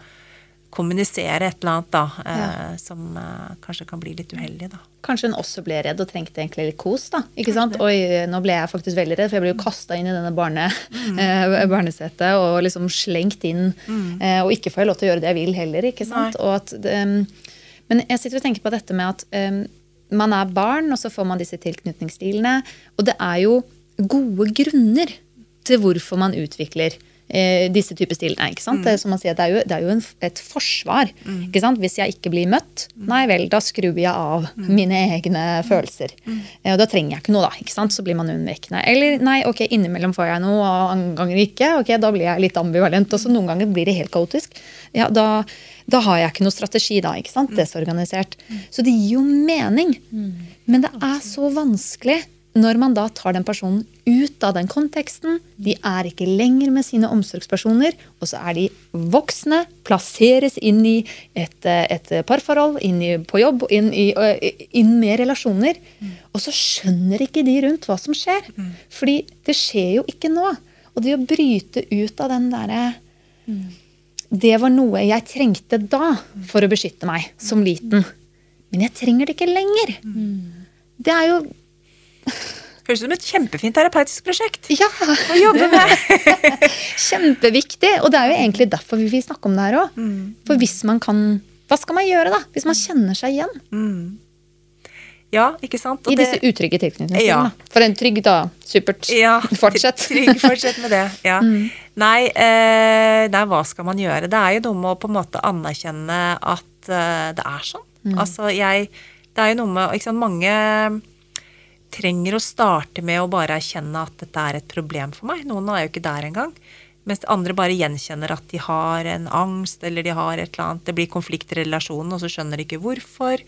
kommunisere et eller annet da, eh, som eh, kanskje kan bli litt uheldig, da. Kanskje hun også ble redd og trengte egentlig litt kos. da, ikke sant? Oi, nå ble jeg faktisk veldig redd, for jeg ble jo kasta inn i denne barne, eh, barnesetet og liksom slengt inn. Mm. og ikke får jeg lov til å gjøre det jeg vil heller. ikke sant? Og at, um, men jeg sitter og tenker på dette med at um, man er barn, og så får man disse tilknytningsstilene. Og det er jo gode grunner til hvorfor man utvikler eh, disse typer stilene. ikke sant? Er som man sier, det er jo, det er jo en, et forsvar. ikke sant? Hvis jeg ikke blir møtt, nei vel, da skrur jeg av mine egne følelser. Eh, og da trenger jeg ikke noe, da. ikke sant? Så blir man unnvikende. Eller nei, ok, innimellom får jeg noe, og andre ganger ikke. ok, Da blir jeg litt ambivalent. Og så noen ganger blir det helt kaotisk. Ja, da, da har jeg ikke noe strategi, da. ikke sant? Desorganisert. Så det gir jo mening. Men det er så vanskelig når man da tar den personen ut av den konteksten. De er ikke lenger med sine omsorgspersoner, og så er de voksne, plasseres inn i et, eh, et parforhold, inn i, på jobb, inn, i, inn med relasjoner. Og så skjønner ikke de rundt hva som skjer. Fordi det skjer jo ikke nå. Og det å bryte ut av den derre det var noe jeg trengte da for å beskytte meg som liten. Men jeg trenger det ikke lenger. Det er jo Høres ut som et kjempefint terapeutisk prosjekt Ja! å jobbe med. Kjempeviktig. Og det er jo egentlig derfor vi vil snakke om det her òg. For hvis man kan Hva skal man gjøre, da? Hvis man kjenner seg igjen Ja, ikke sant? Og i det- disse utrygge tilknytningene. Ja. For en trygg, da. Supert. Ja, Fortsett. Trygg, fortsett med det. Ja. Nei, eh, nei, hva skal man gjøre? Det er jo noe med å på en måte anerkjenne at eh, det er sånn. Altså, jeg Det er jo noe med ikke sant, Mange trenger å starte med å bare erkjenne at dette er et problem for meg. Noen er jo ikke der engang. Mens andre bare gjenkjenner at de har en angst, eller de har et eller annet Det blir konflikt i relasjonen, og så skjønner de ikke hvorfor.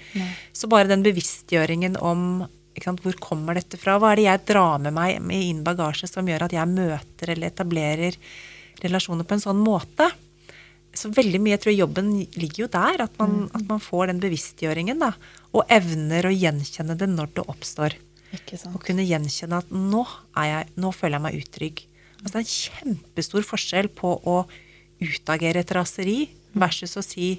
Så bare den bevisstgjøringen om ikke sant, hvor kommer dette fra? Hva er det jeg drar med meg med inn bagasje som gjør at jeg møter eller etablerer relasjoner på en sånn måte? Så veldig mye, jeg tror jobben ligger jo der. At man, at man får den bevisstgjøringen. da, Og evner å gjenkjenne det når det oppstår. Å sant? kunne gjenkjenne at nå, er jeg, nå føler jeg meg utrygg. Altså det er en kjempestor forskjell på å utagere et raseri versus å si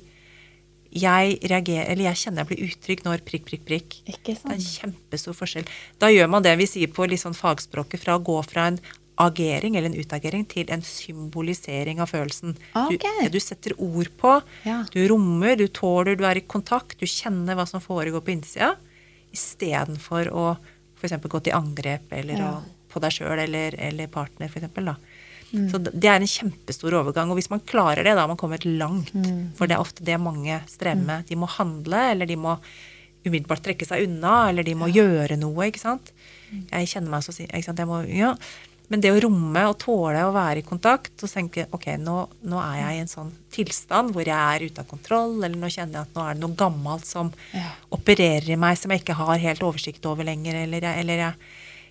jeg reagerer, eller jeg kjenner jeg blir utrygg når prikk, prikk, prikk. Det er en kjempestor forskjell. Da gjør man det vi sier på sånn fagspråket, fra å gå fra en agering eller en utagering til en symbolisering av følelsen. Du, ja, du setter ord på, Ja. du rommer, du tåler, du er i kontakt, du kjenner hva som foregår på innsida, istedenfor å f.eks. gå til angrep eller Ja. på deg sjøl eller, eller partner, f.eks. da. Mm. Så det er en kjempestor overgang. Og hvis man klarer det, da har man kommet langt. Mm. For det er ofte det mange strever med. De må handle, eller de må umiddelbart trekke seg unna, eller de må gjøre noe. ikke sant? Jeg kjenner meg så ikke sant? Jeg må, ja. Men det å romme og tåle å være i kontakt og tenke ok, nå, nå er jeg i en sånn tilstand hvor jeg er ute av kontroll, eller nå kjenner jeg at nå er det noe gammelt som Ja. opererer i meg som jeg ikke har helt oversikt over lenger, eller jeg, eller jeg,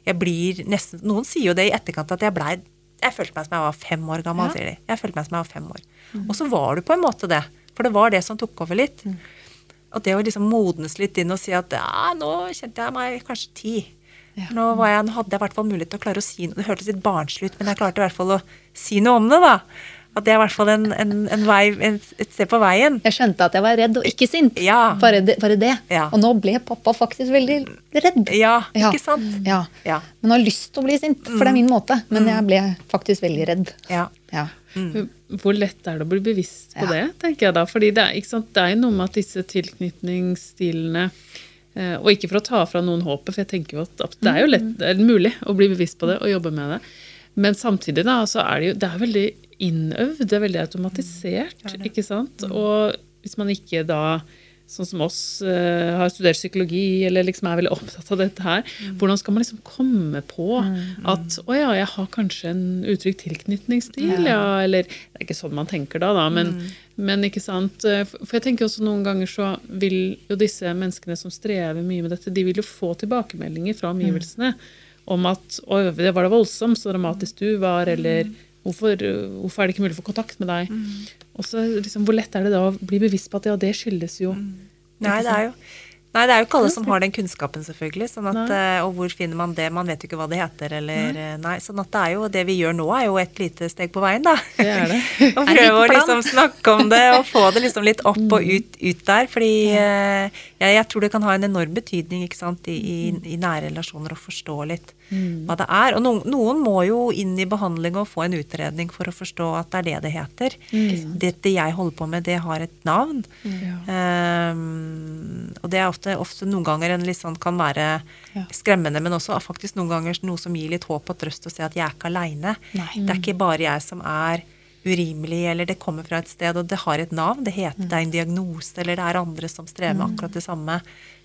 jeg blir nesten Noen sier jo det i etterkant at jeg blei Jeg følte meg som jeg var fem år gammel, Ja. sier de. Jeg følte meg som jeg var fem år. Og så var du på en måte det. For det var det som tok over litt. Og det å liksom modnes litt inn og si at ja, nå kjente jeg meg kanskje ti. Ja. Nå, var jeg, nå hadde jeg i hvert fall mulighet til å klare å si noe. Det hørtes litt barnslig ut, men jeg klarte i hvert fall å si noe om det, da. At det er i hvert fall en, en, en vei, en, et sted på veien. Jeg skjønte at jeg var redd og ikke sint. Ja. Bare, det, bare det. Ja. Og nå ble pappa faktisk veldig redd. Ja, Ja. ikke sant? Ja. Ja. Men har lyst til å bli sint, for det er min måte. Men jeg ble faktisk veldig redd. Ja. Ja. Hvor lett er det å bli bevisst på Ja. det, tenker jeg da. Fordi det er, sant, det er noe med at disse tilknytningsstilene Og ikke for å ta fra noen håpet, for jeg tenker jo at det er jo lett, det er mulig å bli bevisst på det og jobbe med det. Men samtidig da, så er det jo det er veldig innøvd, det er veldig automatisert, er ikke sant? Og hvis man ikke da, sånn som oss, eh, har studert psykologi, eller liksom er veldig opptatt av dette her, hvordan skal man liksom komme på at å ja, jeg har kanskje en utrygg tilknytningsstil, ja. eller det er ikke sånn man tenker da, da, men, men ikke sant? Eh, For jeg tenker også noen ganger så vil jo disse menneskene som strever mye med dette, de vil jo få tilbakemeldinger fra omgivelsene om at å, det var det voldsomt, så dramatisk du var, eller hvorfor, hvorfor er det ikke mulig å få kontakt med deg? Og så liksom, Hvor lett er det da å bli bevisst på at ja, det skyldes jo Nei, det er jo Nei, det er jo ikke alle som har den kunnskapen, selvfølgelig. Sånn at, eh, og hvor finner man det? Man vet jo ikke hva det heter, eller Nei. Nei. Sånn at det er jo det vi gjør nå, er jo et lite steg på veien, da. Det er det. og prøve å liksom snakke om det og få det liksom litt opp og ut, ut der. Fordi ja. jeg, jeg tror det kan ha en enorm betydning ikke sant, i, i, i nære relasjoner å forstå litt hva det er. Og noen, noen må jo inn i behandling og få en utredning for å forstå at det er det det heter. Dette jeg holder på med, det har et navn. Ehm, og det er ofte, ofte noen ganger en litt sånn kan være skremmende, men også faktisk noen ganger noe som gir litt håp og trøst å se at jeg er ikke aleine. Det er ikke bare jeg som er urimelig, eller det kommer fra et sted, og det har et navn. Det heter det er en diagnose, eller det er andre som strever med akkurat det samme,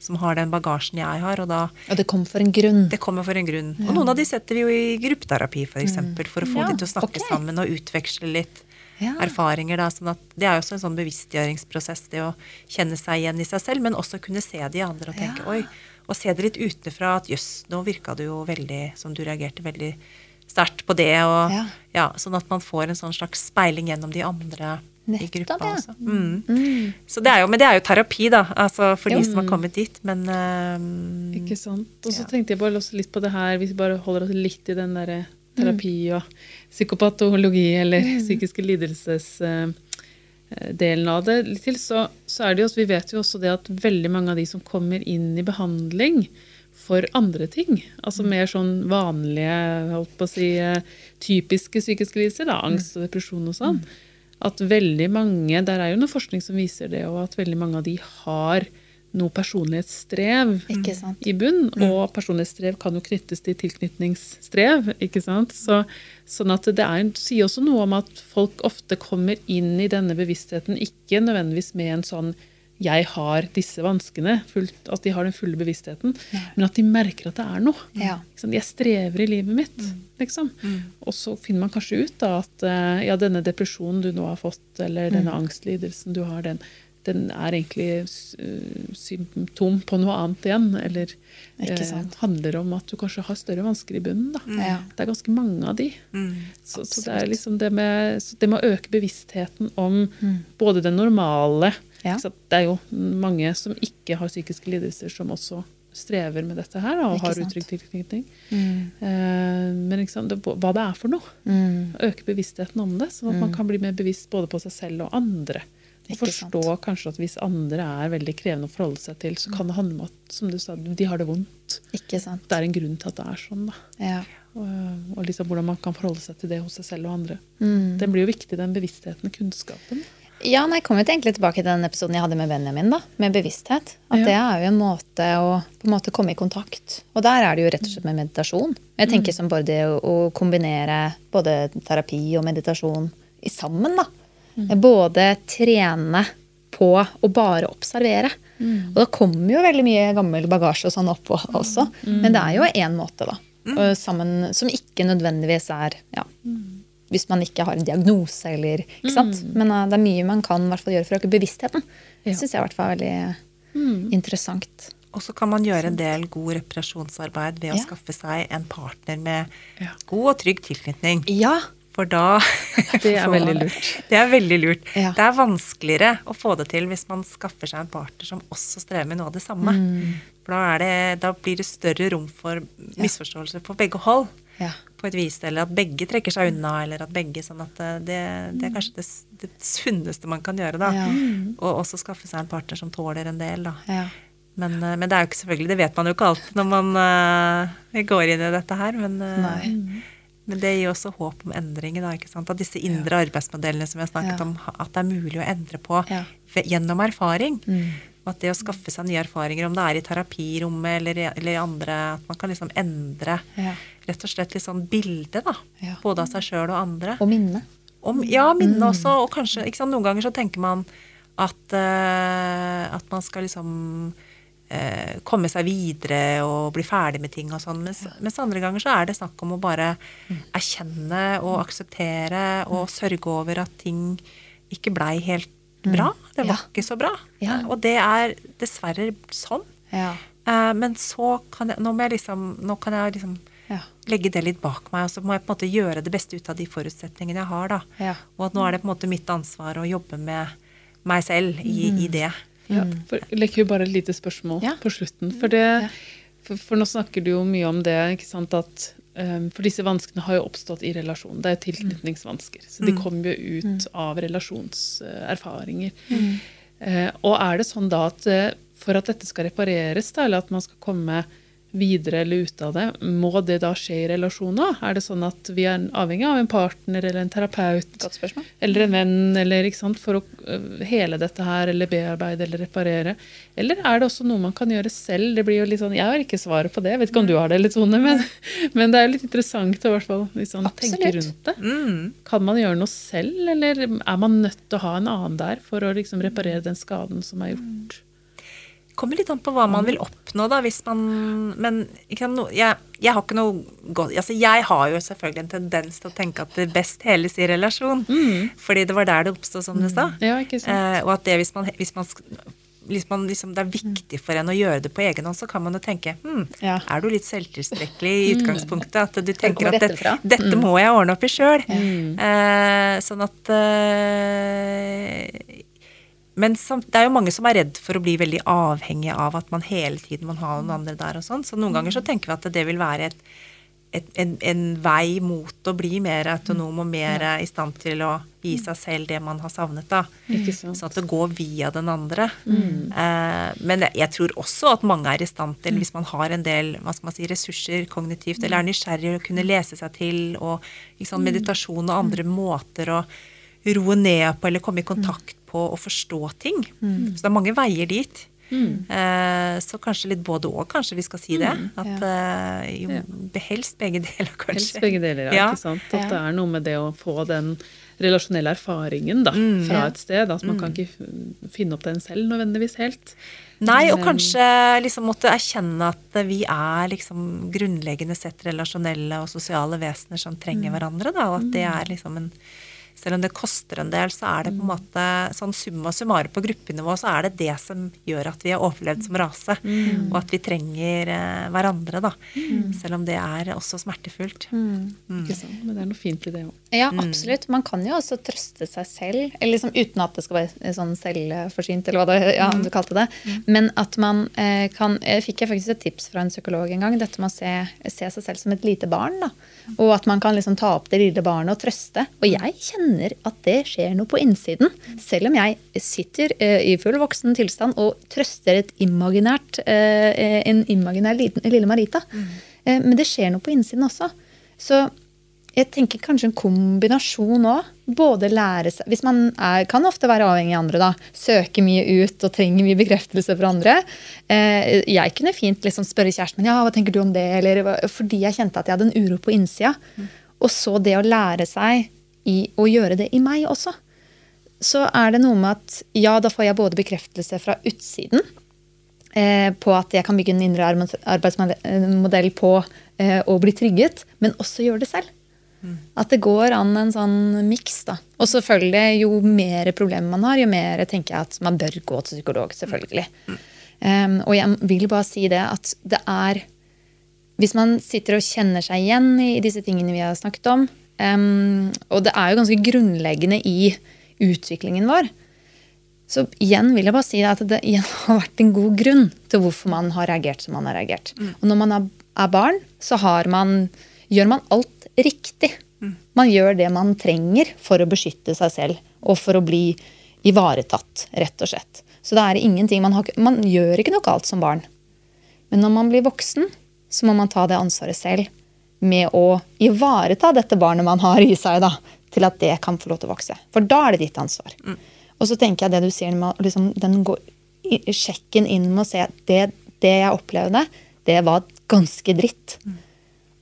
som har den bagasjen jeg har, og da Og det kommer for en grunn. det kommer for en grunn. Og noen av de setter vi jo i gruppeterapi, f.eks., for, eksempel, for å få Ja, de til å snakke okay. sammen og utveksle litt Ja. erfaringer. Da, sånn at det er jo også en sånn bevisstgjøringsprosess, det å kjenne seg igjen i seg selv, men også kunne se de andre og tenke Ja. oi, og se det litt utenfra at jøss, nå virka du jo veldig som du reagerte veldig sterkt på det, og Ja. ja, sånn at man får en sånn slags speiling gjennom de andre i gruppa ja. også. Mm. Så det er jo, men det er jo terapi, da, altså for Jo. de som har kommet dit, men um, Ikke sant. Og så Ja. tenkte jeg bare også litt på det her, hvis vi bare holder oss litt i den derre terapi og psykopatologi eller psykiske lidelsesdelen av det til, så, så er det jo også, vi vet jo også det at veldig mange av de som kommer inn i behandling for andre ting, altså mer sånn vanlige, holdt på å si, eh, typiske psykiske lidelser, da, angst og depresjon og sånn, at veldig mange, der er jo noe forskning som viser det, og at veldig mange av de har noe personlighetsstrev i bunn, og personlighetsstrev kan jo knyttes til tilknytningsstrev, ikke sant? Så, sånn at det er, sier også noe om at folk ofte kommer inn i denne bevisstheten, ikke nødvendigvis med en sånn jeg har disse vanskene, fullt, at de har den fulle bevisstheten, men at de merker at det er noe. Ja. Sant? Jeg strever i livet mitt, liksom. Og så finner man kanskje ut da at eh, ja, denne depresjonen du nå har fått, eller denne angstlidelsen du har, den, den er egentlig eh, symptom på noe annet igjen. Eller eh, handler om at du kanskje har større vansker i bunnen. Da. Ja. Det er ganske mange av de. mm. Så, så det er liksom det med, så det med å øke bevisstheten om både det normale Ja. Det er jo mange som ikke har psykiske lidelser, som også strever med dette her, og Ikke har utrygg tilknytning. Eh, men ikke sant? Det, hva det er for noe. Mm. Øke bevisstheten om det, sånn at man kan bli mer bevisst både på seg selv og andre. Og forstå kanskje at hvis andre er veldig krevende å forholde seg til, så kan det handle om at som du sa, de har det vondt. Ikke sant. Det er en grunn til at det er sånn. da. Ja. Og, og liksom hvordan man kan forholde seg til det hos seg selv og andre. Mm. Den blir jo viktig, den bevisstheten, kunnskapen. Ja, nei, Jeg kom jo egentlig tilbake til den episoden jeg hadde med Benjamin, da, med bevissthet. At Ja. det er jo en måte å på en måte komme i kontakt. Og der er det jo rett og slett med meditasjon. Jeg tenker som bare det å, å kombinere både terapi og meditasjon i sammen, da. Både trene på å bare observere. Og da kommer jo veldig mye gammel bagasje og sånn opp også. Men det er jo én måte, da. Og sammen, som ikke nødvendigvis er ja, hvis man ikke har en diagnose eller ikke sant? Men uh, det er mye man kan fall gjøre for å øke bevisstheten. Det syns jeg i hvert fall er veldig interessant. Og så kan man gjøre en del god reparasjonsarbeid ved å Ja. skaffe seg en partner med Ja. god og trygg tilknytning. Ja, For da Det er veldig lurt. Det er veldig lurt. Ja. Det er vanskeligere å få det til hvis man skaffer seg en partner som også strever med noe av det samme. Mm. For da, er det, da blir det større rom for misforståelser på begge hold. Ja. På et vis, Eller at begge trekker seg unna, eller at begge sånn at eh, det, det er kanskje det, det sunneste man kan gjøre. da. Ja. Og også skaffe seg en partner som tåler en del. da. ja. Men, eh, men det er jo ikke selvfølgelig, det vet man jo ikke alltid når man uh, går inn i dette her. Men, uh, Nei. Men det gir også håp om endringer. Da, ikke sant? At disse indre arbeidsmodellene som vi har snakket Ja. om, at det er mulig å endre på Ja. gjennom erfaring. Mm. Og at det å skaffe seg nye erfaringer, om det er i terapirommet eller, eller andre, at man kan liksom endre Ja. rett og slett litt sånn bilde, da. Ja. Både av seg sjøl og andre. Og minne. om Ja, minne også. Og kanskje ikke sant, Noen ganger så tenker man at, uh, at man skal liksom eh, komme seg videre og bli ferdig med ting og sånn. Mens, mens andre ganger så er det snakk om å bare erkjenne og akseptere og sørge over at ting ikke blei helt bra. Det var Ja. ikke så bra. Ja. Og det er dessverre sånn. Ja. Eh, men så kan jeg Nå jeg liksom Nå kan jeg liksom legge det litt bak meg, og så må jeg på en måte gjøre det beste ut av de forutsetningene jeg har, da. Ja. Og at nå er det på en måte mitt ansvar å jobbe med meg selv i, i det. Ja, for Leker jo bare et lite spørsmål Ja. på slutten. For, det, for, for nå snakker du jo mye om det, ikke sant, at um, For disse vanskene har jo oppstått i relasjon. Det er jo tilknytningsvansker. Så de kommer jo ut av relasjonserfaringer. Eh, og er det sånn da at uh, for at dette skal repareres, da, eller at man skal komme videre eller ut av det, må det da skje i relasjoner? Er det sånn at vi er avhengig av en partner eller en terapeut? Eller en venn, eller sant, for å øh, hele dette her, eller bearbeide eller reparere. Eller er det også noe man kan gjøre selv? Det blir jo litt sånn, Jeg har ikke svaret på det, jeg vet ikke om du har det, litt Tone, men, men det er jo litt interessant å hvert fall liksom, tenke Absolutt. rundt det. Kan man gjøre noe selv, eller er man nødt til å ha en annen der for å liksom reparere den skaden som er gjort? Kommer litt an på hva man vil oppnå, da, hvis man Men no, jeg, jeg har ikke noe godt Altså, jeg har jo selvfølgelig en tendens til å tenke at det best heles i relasjon. Fordi det var der det oppsto, som du sa. Ja, ikke sant? Eh, og at det hvis man, hvis man hvis man liksom, det er viktig for en å gjøre det på egen hånd, så kan man jo tenke hm, Ja. Er du litt selvtilstrekkelig i utgangspunktet? At du tenker at det, dette må jeg ordne opp i sjøl. Eh, sånn at eh, Men det er jo mange som er redd for å bli veldig avhengig av at man hele tiden må ha noen andre der og sånn. Så noen ganger så tenker vi at det vil være et, et, en, en vei mot å bli mer autonom og mer i stand til å gi seg selv det man har savnet, da. Sånn at det går via den andre. Eh, men jeg, tror også at mange er i stand til, hvis man har en del hva skal man si, ressurser kognitivt, eller er nysgjerrig og kunne lese seg til, og sant, meditasjon og andre måter å roe ned på eller komme i kontakt på å forstå ting. Så det er mange veier dit. Eh, så kanskje litt både og, kanskje vi skal si det. At eh, jo, helst begge deler, kanskje. Helst begge deler, ja. Ja. Ikke sant? At det er noe med det å få den relasjonelle erfaringen da, fra et sted. At man kan ikke finne opp den selv nødvendigvis helt. Nei, og kanskje liksom måtte erkjenne at vi er liksom grunnleggende sett relasjonelle og sosiale vesener som trenger hverandre, da, og at det er liksom en selv om det koster en del, så er det på en måte sånn summa summare på gruppenivå, så er det det som gjør at vi har overlevd som rase. Og at vi trenger eh, hverandre, da. Selv om det er også smertefullt. Ikke sant? Men det er noe fint i det òg. Ja, absolutt. Man kan jo også trøste seg selv, eller liksom uten at det skal være sånn selvforsynt, eller hva det, ja, du kalte det. Men at man eh, kan Jeg Fikk jeg faktisk et tips fra en psykolog en gang, dette med å se, se seg selv som et lite barn. da. Og at man kan liksom ta opp det lille barnet og trøste. Og jeg kjenner at det skjer noe på innsiden. Selv om jeg sitter eh, i full voksen tilstand og trøster et imaginært, eh, en imaginær lille Marita. Eh, men det skjer noe på innsiden også. Så jeg tenker kanskje en kombinasjon òg. Både lære seg Hvis man er, kan ofte være avhengig av andre, da. Søke mye ut og trenger mye bekreftelse fra andre. Eh, jeg kunne fint liksom spørre kjæresten min ja, hva tenker du om det, eller fordi jeg kjente at jeg hadde en uro på innsida. Og så det å lære seg i å gjøre det i meg også. Så er det noe med at ja, da får jeg både bekreftelse fra utsiden eh, på at jeg kan bygge en indre arbeidsmodell på eh, å bli trygget, men også gjøre det selv. At det går an en sånn miks. da. Og selvfølgelig, jo mer problemer man har, jo mer tenker jeg at man bør gå til psykolog. selvfølgelig. Um, og jeg vil bare si det at det er Hvis man sitter og kjenner seg igjen i disse tingene vi har snakket om, um, og det er jo ganske grunnleggende i utviklingen vår, så igjen vil jeg bare si at det har vært en god grunn til hvorfor man har reagert som man har reagert. Og når man er er barn, så har man, gjør man alt riktig. Man gjør det man trenger for å beskytte seg selv og for å bli ivaretatt, rett og slett. Så det er ingenting, man, har, man gjør ikke noe galt som barn. Men når man blir voksen, så må man ta det ansvaret selv med å ivareta dette barnet man har i seg, da, til at det kan få lov til å vokse. For da er det ditt ansvar. Og så tenker jeg det du sier med liksom, den går, sjekken inn med å se at det, det jeg opplevde, det var ganske dritt.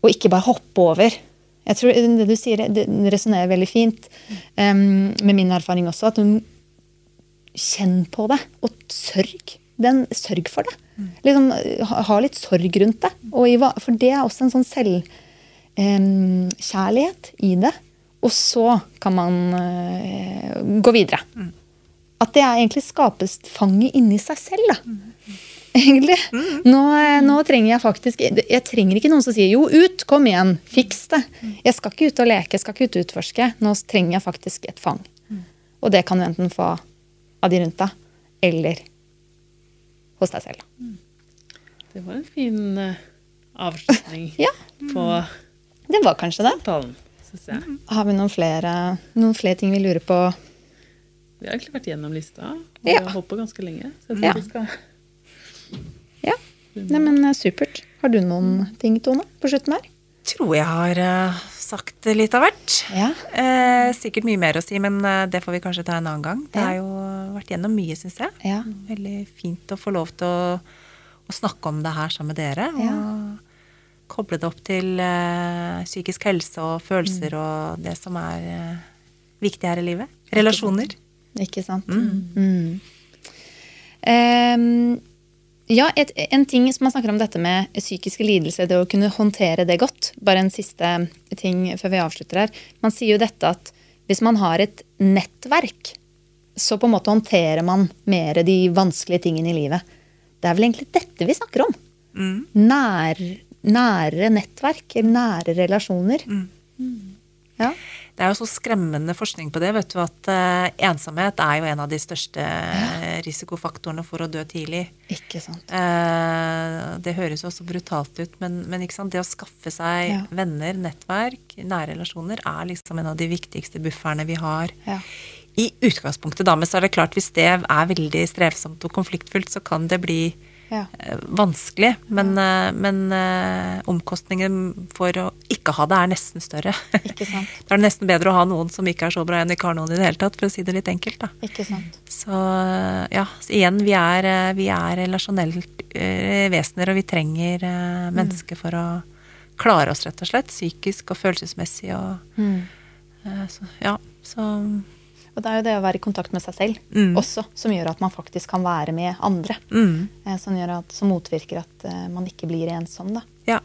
Og ikke bare hoppe over. Jeg tror det du sier, det resonnerer veldig fint um, med min erfaring også. At hun kjenn på det, og sørg. Den, sørg for det. Liksom, ha, ha litt sorg rundt det. Og i, for det er også en sånn selvkjærlighet i det. Og så kan man uh, gå videre. At det er egentlig skapes fanget inni seg selv, da. Egentlig. Nå, eh, nå trenger jeg faktisk Jeg trenger ikke noen som sier 'jo, ut, kom igjen, fiks det'. Jeg skal ikke ut og leke, jeg skal ikke ut og utforske. Nå trenger jeg faktisk et fang. Og det kan du enten få av de rundt deg, eller hos deg selv. Det var en fin eh, avslutning Ja, på det var kanskje det. talen, syns jeg. Har vi noen flere, noen flere ting vi lurer på? Vi har egentlig vært gjennom lista. og Ja. Vi har holdt på ganske lenge. Så jeg tror Ja. vi skal Ja. Nei, men eh, supert. Har du noen ting, Tone, på slutten her? Tror jeg har eh, sagt litt av hvert. Ja. Eh, sikkert mye mer å si, men eh, det får vi kanskje ta en annen gang. Det har jo vært gjennom mye, syns jeg. Ja. Veldig fint å få lov til å, å snakke om det her sammen med dere. Og Ja. koble det opp til eh, psykisk helse og følelser og det som er eh, viktig her i livet. Relasjoner. Ikke sant? Mm. Ehm, ja, et, en ting som man snakker om dette med psykiske lidelser, det å kunne håndtere det godt. Bare en siste ting før vi avslutter her. Man sier jo dette at hvis man har et nettverk, så på en måte håndterer man mer de vanskelige tingene i livet. Det er vel egentlig dette vi snakker om. Nær, nære nettverk, nære relasjoner. Ja. Det er jo så skremmende forskning på det, vet du, at uh, ensomhet er jo en av de største ja. risikofaktorene for å dø tidlig. Ikke sant. Uh, det høres jo også brutalt ut, men, men det å skaffe seg Ja. venner, nettverk, nære relasjoner, er liksom en av de viktigste bufferne vi har. Ja. I utgangspunktet, da, men så er det klart hvis det er veldig strevsomt og konfliktfullt, så kan det bli Ja. eh, vanskelig. Men, ja. men eh, omkostningen for å ikke ha det er nesten større. Ikke sant. Da er det nesten bedre å ha noen som ikke er så bra enn ikke har noen i det hele tatt, for å si det litt enkelt. da. Ikke sant. Så ja, så igjen, vi er, eh, vi er relasjonelt eh, vesener, og vi trenger mennesker mennesker for å klare oss, rett og slett. Psykisk og følelsesmessig og mm. så, Ja, så Og det er jo det å være i kontakt med seg selv Mm. også, som gjør at man faktisk kan være med andre. mm, Eh, Som, gjør at, som motvirker at eh, man ikke blir ensom. Da. Ja.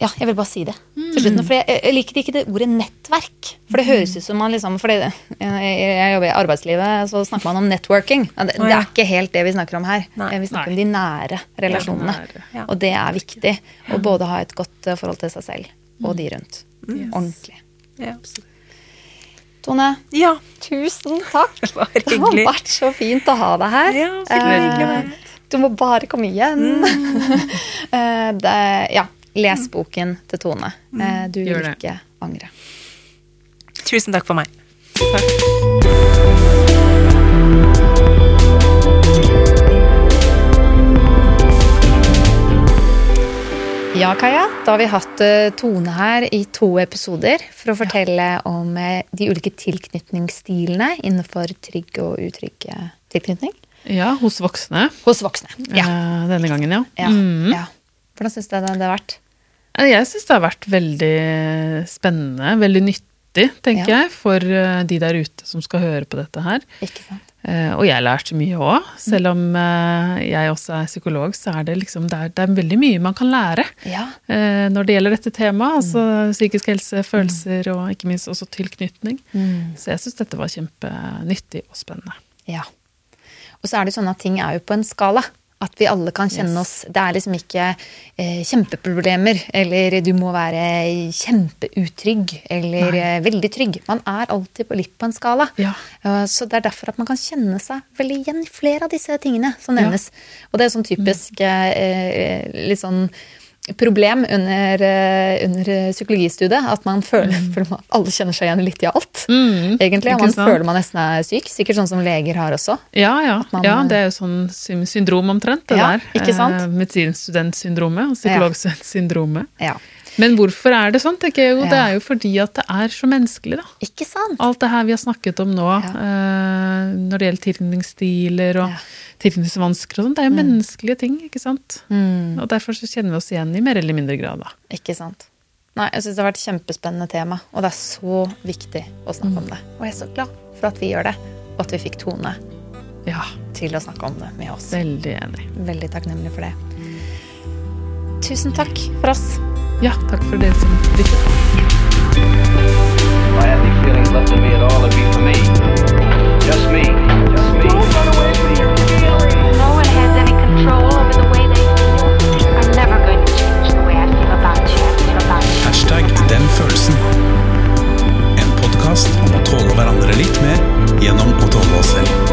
Ja, jeg vil bare si det. til slutt For jeg, jeg liker ikke det ordet nettverk. For det høres ut som man liksom For det, jeg, jeg jobber i arbeidslivet, så snakker man om networking. Ja, Det, det er ikke helt det vi snakker om her. Nei. Vi snakker Nei. om de nære relasjonene. nære, ja. Og det er viktig. Å både ha et godt eh, forhold til seg selv og de rundt. Ordentlig. ja. Tone, ja. tusen takk. Det var Det har vært så fint å ha deg her. Ja, Eh, Du må bare komme igjen. Mm. det, ja, les boken til Tone. Eh, Du vil ikke angre. Tusen takk for meg. Ja, Kaja. Da har vi hatt eh, Tone her i to episoder for å fortelle om eh, de ulike tilknytningsstilene innenfor trygg og utrygg eh, tilknytning. Ja, hos voksne. Hos voksne. Ja. Denne gangen, ja. ja, Mm. ja. Hvordan syns du det, det har vært? Jeg syns det har vært veldig spennende, veldig nyttig, tenker Ja. jeg, for de der ute som skal høre på dette her. Ikke sant? Eh, Og jeg lærte mye òg. Selv om eh, jeg også er psykolog, så er det liksom det er, det er veldig mye man kan lære Ja. eh, når det gjelder dette temaet. Altså psykisk helse, følelser og ikke minst også tilknytning. Så jeg syns dette var kjempenyttig og spennende. Ja. Og så er det sånn at ting er jo på en skala. At vi alle kan kjenne oss Det er liksom ikke eh, kjempeproblemer, eller du må være kjempeutrygg, eller eh, veldig trygg. Man er alltid på litt på en skala. Ja. Eh, så det er derfor at man kan kjenne seg veldig igjen i flere av disse tingene som nevnes. Og det er sånn typisk eh, litt sånn problem under, eh, under psykologistudiet. At man føler, man, alle kjenner seg igjen litt i alt. Mm, Egentlig, og Man sant? føler man nesten er syk. Sikkert sånn som leger har også. Ja, ja. man- ja, det er jo sånn syn- syndrom omtrent, det Ja, der. ikke sant? Eh, Medisinstudentsyndromet og psykologstudentsyndromet. Ja. Men hvorfor er det sånn, tenker jeg jo. Det er jo fordi at det er så menneskelig, da. Ikke sant? Alt det her vi har snakket om nå, eh, når det gjelder tilknytningsstiler og. Tilknytningsvansker og sånn, det er jo menneskelige ting, ikke sant? Mm, Og derfor så kjenner vi oss igjen i mer eller mindre grad, da. ikke sant. Nei, jeg syns det har vært et kjempespennende tema, og det er så viktig å snakke om det. Og jeg er så glad for at vi gjør det, og at vi fikk Tone Ja, til å snakke om det med oss. veldig enig. Veldig takknemlig for det. Tusen takk for oss. Ja, takk for det som lytter. If I had feelings left in me at all, it'd be for me. Just me. Den følelsen. En podkast om å tåle hverandre litt mer gjennom å tåle oss selv.